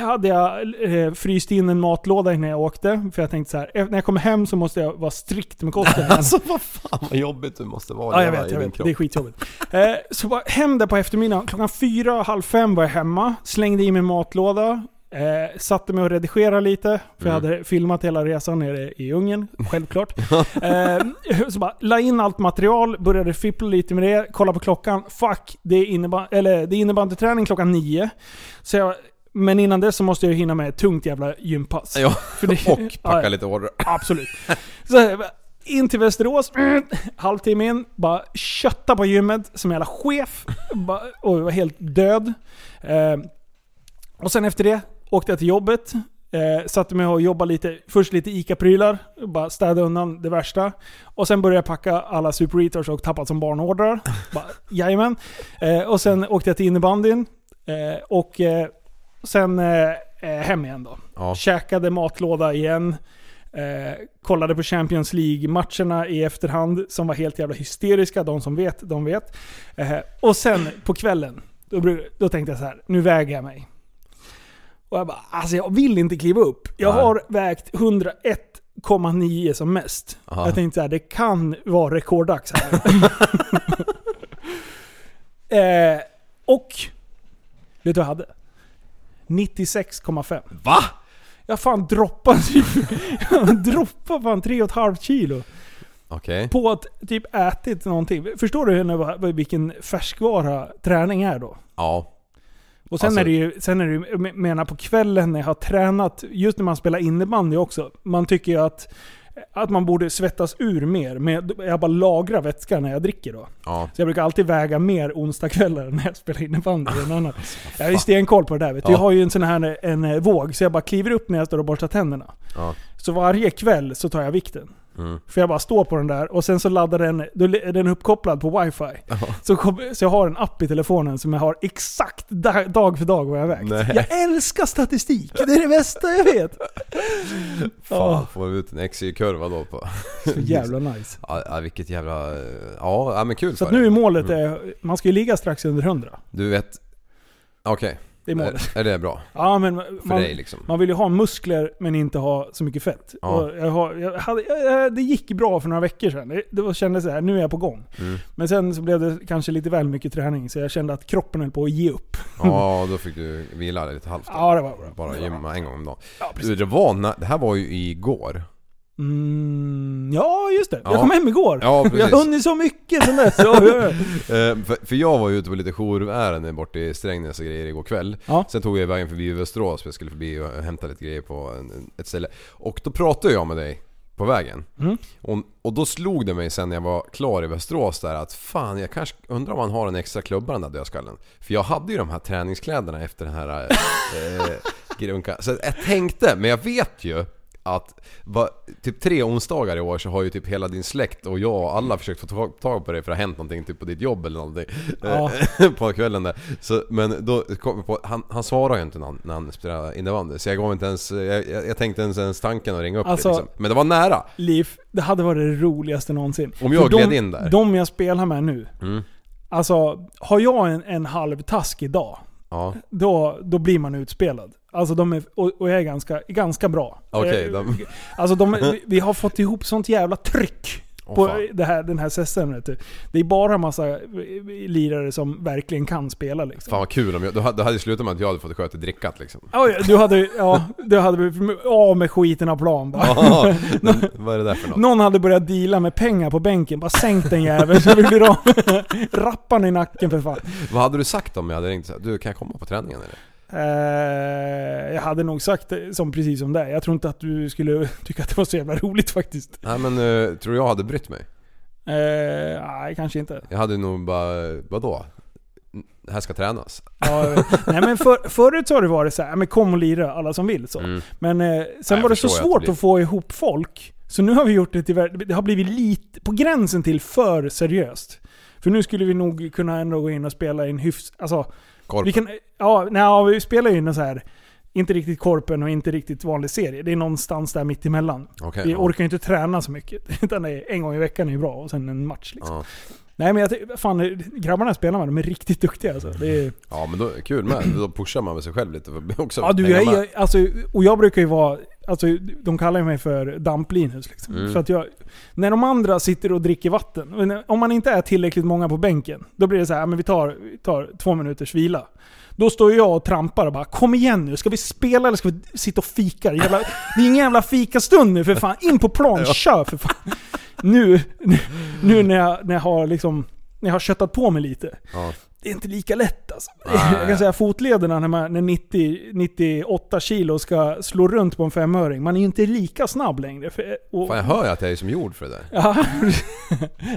Speaker 1: Hade jag eh, fryst in en matlåda innan jag åkte. För jag tänkte så här, när jag kommer hem så måste jag vara strikt med kosten. *laughs*
Speaker 2: Alltså vad fan vad jobbigt du måste vara
Speaker 1: Ja, jag vet. Jag vet.
Speaker 2: kropp.
Speaker 1: Det är skitjobbigt. Eh, så bara hem där på eftermiddagen. Klockan fyra, halv fem var jag hemma. Slängde i mig matlåda. Eh, satte mig och redigerade lite. För jag
Speaker 2: Mm.
Speaker 1: hade filmat hela resan nere i Ungern, *laughs* självklart. eh, så bara la in allt material, började fippla lite med det. Kolla på klockan. Fuck, det är, inneban- eller, det är innebandyträning klockan nio. Så jag, men innan det så måste jag hinna med ett tungt jävla gympass.
Speaker 2: Ja, *laughs*
Speaker 1: det- *laughs*
Speaker 2: och packa
Speaker 1: Ja,
Speaker 2: lite hårdare.
Speaker 1: Absolut. *laughs* Så in till Västerås, *clears throat* halvtimme in, bara kötta på gymmet som jävla chef. Bara, och var helt död. Eh, och sen efter det åkte jag till jobbet. Eh, satte mig och jobbade lite, först lite ICA-prylar, bara städade undan det värsta. Och sen började jag packa alla Super Eaters och tappat som barnordrar. Bara, Jajamän. Eh, och sen åkte jag till innebandyn. Eh, och eh, sen eh, eh, hem igen då.
Speaker 2: Ja.
Speaker 1: Käkade matlåda igen. Eh, kollade på Champions League-matcherna i efterhand som var helt jävla hysteriska. De som vet, de vet. Eh, och sen på kvällen, då, då tänkte jag så här, nu väger jag mig. Och jag bara, alltså jag vill inte kliva upp. Jag
Speaker 2: Nej.
Speaker 1: har vägt 101,9 som mest.
Speaker 2: Aha.
Speaker 1: Jag tänkte så här, det kan vara rekorddags här. *laughs* *laughs* eh, och, vet du vad jag hade? 96,5.
Speaker 2: Va?
Speaker 1: Jag fan droppade *laughs* typ, jag droppade fan 3,5 kilo.
Speaker 2: Okej.
Speaker 1: På att typ ätit någonting. Förstår du hur, vilken färskvara träning är då?
Speaker 2: Ja.
Speaker 1: Och sen
Speaker 2: Alltså-
Speaker 1: är det ju, sen är det ju, menar på kvällen när jag har tränat, just när man spelar innebandy också. Man tycker ju att att man borde svettas ur mer. Med, jag bara lagrar vätska när jag dricker då.
Speaker 2: Ja.
Speaker 1: Så jag brukar alltid väga mer onsdagskvällar *laughs* när jag spelar innebandy än annat. Jag har ju stenkoll på det där vet du. Jag
Speaker 2: Ja.
Speaker 1: har ju en sån här en, eh, våg, så jag bara kliver upp när jag står och borstar tänderna.
Speaker 2: Ja.
Speaker 1: Så varje kväll så tar jag vikten.
Speaker 2: Mm.
Speaker 1: För jag bara står på den där och sen så laddar den, då är den uppkopplad på wifi. Så, kom, så jag har en app i telefonen som jag har exakt da, dag för dag vad jag vägt.
Speaker 2: Nej.
Speaker 1: Jag älskar statistik! Det är det bästa jag vet!
Speaker 2: Fan, får vi ut en XY-kurva då på...
Speaker 1: Så jävla nice.
Speaker 2: Ja, vilket jävla... Ja, ja men kul
Speaker 1: Så att nu är målet, är, man ska ju ligga strax under 100.
Speaker 2: Du vet... Okej.
Speaker 1: Det är målet.
Speaker 2: Är, är det bra?
Speaker 1: Ja men
Speaker 2: För
Speaker 1: man,
Speaker 2: liksom?
Speaker 1: man vill ju ha muskler men inte ha så mycket fett.
Speaker 2: Ja.
Speaker 1: Jag har, jag hade, jag, det gick bra för några veckor sedan. Det, det kändes så här, nu är jag på gång.
Speaker 2: Mm.
Speaker 1: Men sen så blev det kanske lite väl mycket träning så jag kände att kroppen höll på att ge upp.
Speaker 2: Ja, då fick du vila lite halvt då.
Speaker 1: Ja det var bra.
Speaker 2: Bara gymma en gång om dagen.
Speaker 1: Ja, precis.
Speaker 2: det, var, det här var ju igår.
Speaker 1: Mm, ja just det. Jag
Speaker 2: Ja.
Speaker 1: kom hem igår.
Speaker 2: Ja, *laughs*
Speaker 1: jag har hunnit så mycket sen dess. *laughs*
Speaker 2: Eh, för, för jag var ju ute på lite jourärenden bort i Strängnäs och grejer igår kväll.
Speaker 1: Ja.
Speaker 2: Sen tog jag vägen förbi Västerås för jag skulle förbi och hämta lite grejer på en, ett ställe. Och då pratade jag med dig på vägen.
Speaker 1: Mm.
Speaker 2: Och, och då slog det mig sen när jag var klar i Västerås där att fan jag kanske undrar om man har en extra klubba den där dödskallen. För jag hade ju de här träningskläderna efter den här eh, *laughs* grunkan. Så jag tänkte, men jag vet ju att va, typ tre onsdagar i år så har ju typ hela din släkt och jag och alla försökt få tag- på dig för att det har hänt någonting typ på ditt jobb eller någonting.
Speaker 1: Ja.
Speaker 2: Eh, *laughs* på kvällen där. Så, men då kom jag på, han, han svarade ju inte när han, när han spelade innebandy. Så jag gav inte ens, jag, jag, jag tänkte inte ens tanken att ringa upp
Speaker 1: Alltså-
Speaker 2: dig liksom. Men det var nära.
Speaker 1: Liv, det hade varit det roligaste någonsin.
Speaker 2: Om jag
Speaker 1: För de,
Speaker 2: gled in där.
Speaker 1: De jag spelar med nu.
Speaker 2: Mm.
Speaker 1: Alltså, har jag en, en halv task idag,
Speaker 2: Ja.
Speaker 1: då, då blir man utspelad. Alltså de är, och, och jag är ganska, ganska bra.
Speaker 2: Okej,
Speaker 1: Eh,
Speaker 2: de-
Speaker 1: Alltså de, vi, har fått ihop sånt jävla tryck på
Speaker 2: fan.
Speaker 1: det här, den här du. Det är bara massa eh, lirare som verkligen kan spela liksom.
Speaker 2: Fan vad kul om jag, då hade då hade slutat med att jag hade fått sköta drickat liksom.
Speaker 1: Oj, du hade, ja, du hade av med skiten av plan bara.
Speaker 2: Ja, *laughs* men vad är det där för något?
Speaker 1: Någon hade börjat deala med pengar på bänken. Bara sänk den jäveln så vi blir av. *laughs* Rappan i nacken för fan.
Speaker 2: Vad hade du sagt om jag hade ringt så här, Du kan jag komma på träningen eller?
Speaker 1: Eh, jag hade nog sagt som precis som det. Jag tror inte att du skulle *laughs* tycka att det var så jävla roligt faktiskt.
Speaker 2: Nej men uh, tror du jag hade brytt mig?
Speaker 1: Eh, nej, kanske inte.
Speaker 2: Jag hade nog bara, vadå? Det här ska tränas.
Speaker 1: Ja, nej men för, förut så har det varit så här, men kom och lira alla som vill så.
Speaker 2: Mm.
Speaker 1: Men eh, sen
Speaker 2: jag
Speaker 1: var det så
Speaker 2: att
Speaker 1: svårt
Speaker 2: det blir-
Speaker 1: att få ihop folk. Så nu har vi gjort det till, det har blivit lite, på gränsen till för seriöst. För nu skulle vi nog kunna ändå gå in och spela i en hyfs... Alltså,
Speaker 2: Korp.
Speaker 1: vi kan... Ja, nej, ja, vi spelar ju en så här... Inte riktigt korpen och inte riktigt vanlig serie. Det är någonstans där mitt emellan.
Speaker 2: Okej,
Speaker 1: vi
Speaker 2: ja.
Speaker 1: orkar ju inte träna så mycket. *laughs* Utan det är en gång i veckan är ju bra och sen en match liksom.
Speaker 2: Ja.
Speaker 1: Nej men jag fan, grabbarna jag spelar med, de är riktigt duktiga alltså. Det är,
Speaker 2: ja men då, kul med. Då pushar man väl sig själv lite för *laughs* också
Speaker 1: ja du, jag
Speaker 2: med.
Speaker 1: är, alltså, och jag brukar ju vara, alltså de kallar ju mig för Damplinus liksom.
Speaker 2: Mm.
Speaker 1: För att jag, när de andra sitter och dricker vatten, om man inte är tillräckligt många på bänken, då blir det så här, men vi tar, vi tar två minuters vila. Då står jag och trampar och bara Kom igen nu, ska vi spela eller ska vi sitta och fika? Jävla, det är ingen jävla fikastund nu för fan. In på plan, kör för fan. Nu, nu, nu när, jag, när jag har liksom när jag har köttat på mig lite.
Speaker 2: Ja.
Speaker 1: Det är inte lika lätt alltså.
Speaker 2: Nej.
Speaker 1: Jag kan säga fotlederna när, man, när 90, 98 kilo ska slå runt på en femöring. Man är ju inte lika snabb längre. För, och,
Speaker 2: Fan jag hör ju att jag är som gjord för det där.
Speaker 1: ja,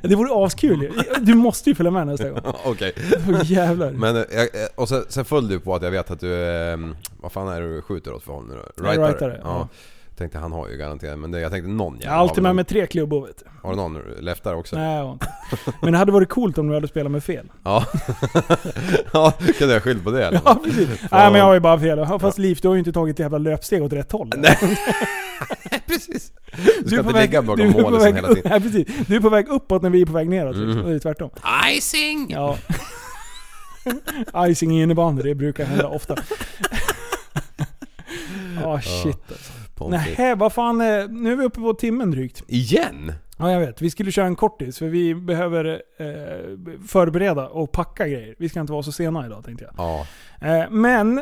Speaker 1: *laughs* det vore askul. Du måste ju följa med nästa gång. *laughs*
Speaker 2: Okej.
Speaker 1: Åh, jävlar.
Speaker 2: Men, eh, jag, eh, och sen, sen följde du på att jag vet att du, eh, vad fan är det du skjuter åt för håll nu då?
Speaker 1: Ja, rightare,
Speaker 2: Ja.
Speaker 1: ja.
Speaker 2: Tänkte han har ju garanterat, men det, jag tänkte någon
Speaker 1: har alltid med mig tre klubbor vet du.
Speaker 2: Har du någon leftare också?
Speaker 1: Nej, jag har inte. Men det hade varit coolt om du hade spelat med fel. *laughs*
Speaker 2: Ja. ja, kunde jag skylla på det eller?
Speaker 1: Ja, precis. Nej men jag har ju bara fel. Ja, Fast Liv, du har ju inte tagit jävla löpsteg åt rätt håll.
Speaker 2: Nej. *laughs* Precis. Du ska inte
Speaker 1: väg-
Speaker 2: ligga bakom
Speaker 1: väg
Speaker 2: hela tiden.
Speaker 1: Nej, precis. Du är på väg uppåt när vi är på väg neråt.
Speaker 2: Mm.
Speaker 1: Det är tvärtom.
Speaker 2: Icing!
Speaker 1: Ja. *laughs* Icing i innebandy, det brukar hända ofta. Ah shit alltså.
Speaker 2: Pommes
Speaker 1: Nej, vad fan. eh, Nu är vi uppe på timmen drygt.
Speaker 2: Igen?
Speaker 1: Ja, jag vet. Vi skulle köra en kortis, för vi behöver eh, förbereda och packa grejer. Vi ska inte vara så sena idag tänkte jag.
Speaker 2: Ja.
Speaker 1: Eh, men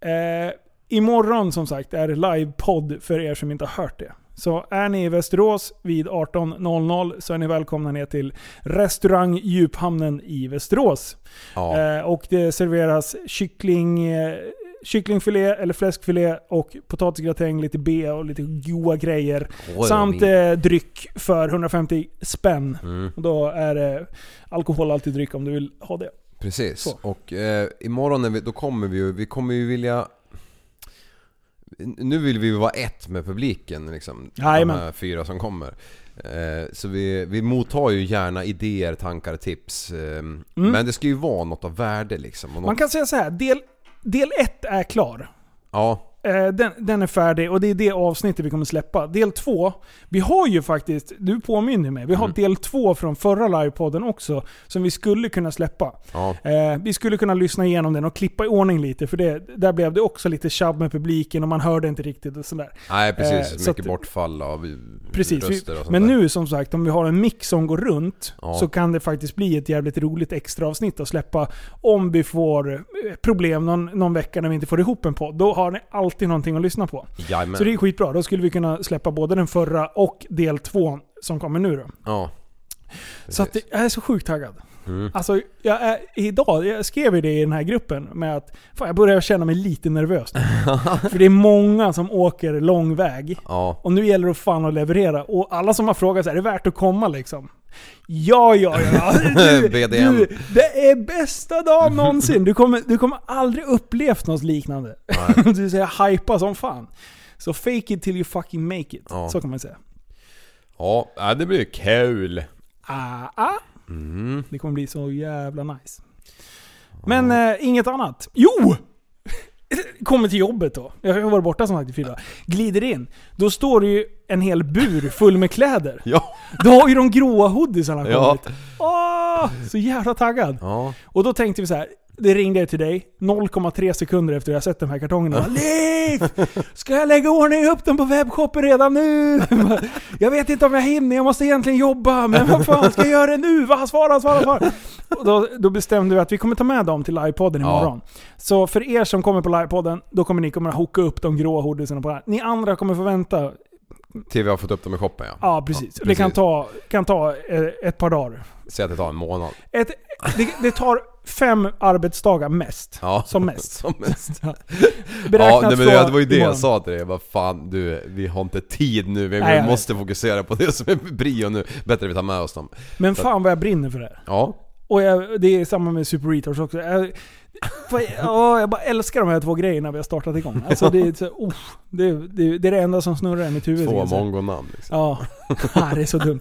Speaker 1: eh, imorgon som sagt är det livepodd för er som inte har hört det. Så är ni i Västerås vid 18.00 så är ni välkomna ner till restaurang Djuphamnen i Västerås.
Speaker 2: Ja.
Speaker 1: Eh, och det serveras kyckling, eh, kycklingfilé eller fläskfilé och potatisgratäng, lite B och lite goa grejer.
Speaker 2: Åh,
Speaker 1: Samt eh, dryck för 150 spänn.
Speaker 2: Mm.
Speaker 1: Och då är det alkoholhaltig dryck om du vill ha det.
Speaker 2: Precis.
Speaker 1: Så.
Speaker 2: Och eh, imorgon när vi, då kommer vi ju, vi kommer ju vilja... Nu vill vi ju vara ett med publiken liksom. De
Speaker 1: Jajamän.
Speaker 2: här fyra som kommer. Eh, så vi, vi mottar ju gärna idéer, tankar, tips. Eh, Men det ska ju vara något av värde liksom. Något,
Speaker 1: Mm. Man kan säga så här, del, del ett är klar.
Speaker 2: Ja,
Speaker 1: den, den är färdig och det är det avsnittet vi kommer släppa. Del två, vi har ju faktiskt, du påminner mig, vi har
Speaker 2: Mm.
Speaker 1: del två från förra livepodden också som vi skulle kunna släppa.
Speaker 2: ja.
Speaker 1: Eh, vi skulle kunna lyssna igenom den och klippa i ordning lite för det, där blev det också lite tjabb med publiken och man hörde inte riktigt och sådär.
Speaker 2: Nej precis,
Speaker 1: Eh, så
Speaker 2: mycket
Speaker 1: att-
Speaker 2: bortfall av
Speaker 1: Precis,
Speaker 2: röster och sånt
Speaker 1: men
Speaker 2: där.
Speaker 1: nu som sagt, om vi har en mix som går runt
Speaker 2: Ja.
Speaker 1: så kan det faktiskt bli ett jävligt roligt extra avsnitt att släppa om vi får eh, problem någon, någon vecka när vi inte får ihop en podd. Då har ni alltid någonting att lyssna på.
Speaker 2: Jajamän.
Speaker 1: Så det är skitbra. Då skulle vi kunna släppa både den förra och del två som kommer nu då.
Speaker 2: Ja.
Speaker 1: Så att jag är så sjukt taggad.
Speaker 2: Mm.
Speaker 1: Alltså, jag är, idag, jag skrev ju det i den här gruppen med att fan, jag börjar känna mig lite nervös. nu. *laughs* För det är många som åker lång väg.
Speaker 2: Ja.
Speaker 1: Och nu gäller det fan att leverera. Och alla som har frågat så här, är det värt att komma liksom? Ja, ja, ja. *laughs* Du,
Speaker 2: BDM.
Speaker 1: du, det är bästa dagen någonsin. Du kommer, du kommer aldrig upplevt något liknande. *laughs* Du säger hypa som fan. Så fake it till you fucking make it.
Speaker 2: Ja.
Speaker 1: Så kan man säga.
Speaker 2: Ja, ja, det blir kul.
Speaker 1: Ah, ah.
Speaker 2: Mm.
Speaker 1: Det kommer bli så jävla nice. Men eh, inget annat. Jo! *laughs* Kommer till jobbet då. Jag har varit borta som sagt i fyra. Glider in. Då står det ju en hel bur full med kläder.
Speaker 2: Ja.
Speaker 1: Då har ju de gråa hoodiesarna
Speaker 2: Ja.
Speaker 1: kommit. Åh, så jävla taggad.
Speaker 2: Ja.
Speaker 1: Och då tänkte vi så här. Det ringde jag till dig 0,3 sekunder efter jag sett de här kartongerna. Liv! Ska jag lägga ordning upp dem på webbshoppen redan nu? Jag vet inte om jag hinner, jag måste egentligen jobba. Men vad fan ska jag göra nu? Va? Svara, svara, svara. Och då, då bestämde vi att vi kommer ta med dem till livepodden
Speaker 2: Ja.
Speaker 1: imorgon. Så för er som kommer på livepodden, då kommer ni att hooka upp de gråa hoodiesarna på det här. Ni andra kommer få vänta.
Speaker 2: Till vi har fått upp dem i shoppen ja.
Speaker 1: Ja, precis.
Speaker 2: Ja,
Speaker 1: Det kan ta, kan ta eh, ett par dagar.
Speaker 2: Säg att det tar en månad.
Speaker 1: Ett, det, det tar fem arbetsdagar mest.
Speaker 2: Ja.
Speaker 1: Som mest. *laughs*
Speaker 2: Som mest. *laughs*
Speaker 1: Ja. *laughs*
Speaker 2: Nej, men det var ju det jag
Speaker 1: imorgon.
Speaker 2: sa till dig. Vad fan du, vi har inte tid nu. Vi
Speaker 1: Nej, jag
Speaker 2: måste fokusera på det som är brio nu. Bättre vi tar med oss dem.
Speaker 1: Men fan vad jag brinner för det.
Speaker 2: Ja.
Speaker 1: Och jag, det är samma med Super Retards också. Jag, fan, ja, jag bara älskar de här två grejerna vi har startat igång. Alltså det, är så, oh, det, det, det är det enda som snurrar i mitt huvud.
Speaker 2: Två
Speaker 1: jag
Speaker 2: mongonamn liksom.
Speaker 1: Ja, det är så dumt.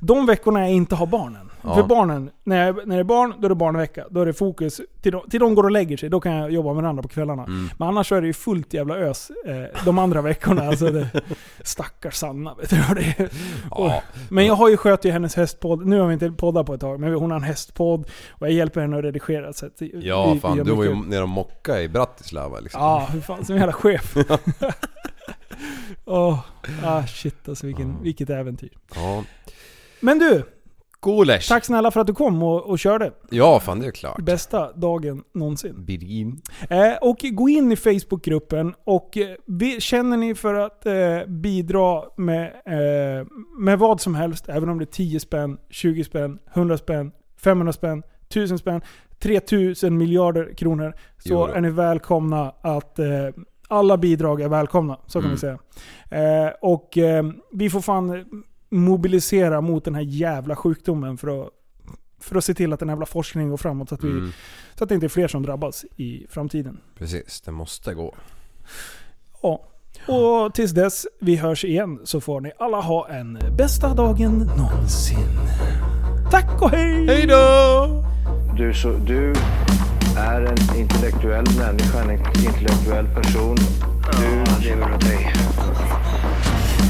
Speaker 1: De veckorna jag inte har barnen.
Speaker 2: Ja.
Speaker 1: För barnen, när, jag, när det är barn, då är det barnvecka. Då är det fokus. Till de, till de går och lägger sig, då kan jag jobba med andra på kvällarna.
Speaker 2: Mm.
Speaker 1: Men annars så är det ju fullt jävla ös eh, de andra veckorna. Alltså det, stackars Sanna vet du vad det är.
Speaker 2: Ja.
Speaker 1: Men jag har ju skött ju hennes hästpodd. Nu har vi inte poddat på ett tag, men hon har en hästpodd och jag hjälper henne att redigera. Så att vi-
Speaker 2: Ja
Speaker 1: vi
Speaker 2: fan,
Speaker 1: gör
Speaker 2: du var ju nere och mocka i Bratislava liksom.
Speaker 1: Ja, hur fan, som en jävla chef. *laughs* Åh, ah shit alltså vilken, vilket äventyr.
Speaker 2: Ja.
Speaker 1: Men du,
Speaker 2: Coolers.
Speaker 1: tack snälla för att du kom och, och körde.
Speaker 2: Ja, fan det är klart.
Speaker 1: Bästa dagen någonsin.
Speaker 2: Birin.
Speaker 1: Eh, och gå in i Facebookgruppen och eh, vi, känner ni för att eh, bidra med, eh, med vad som helst, även om det är 10 spänn, 20 spänn, 100 spänn, 500 spänn, 1000 spänn, 3000 miljarder kronor, så
Speaker 2: Jo
Speaker 1: är ni välkomna att eh, alla bidrag är välkomna, så kan
Speaker 2: Mm.
Speaker 1: vi säga. Eh, och vi får fan mobilisera mot den här jävla sjukdomen för att, för att se till att den jävla forskningen går framåt så att, vi,
Speaker 2: Mm.
Speaker 1: så att det inte är fler som drabbas i framtiden.
Speaker 2: Precis, det måste gå.
Speaker 1: Ja. Och tills dess vi hörs igen så får ni alla ha en bästa dagen någonsin. Tack och hej!
Speaker 2: Hej då!
Speaker 3: Du, så, du är en intellektuell människa, en intellektuell person. Du lever åt dig.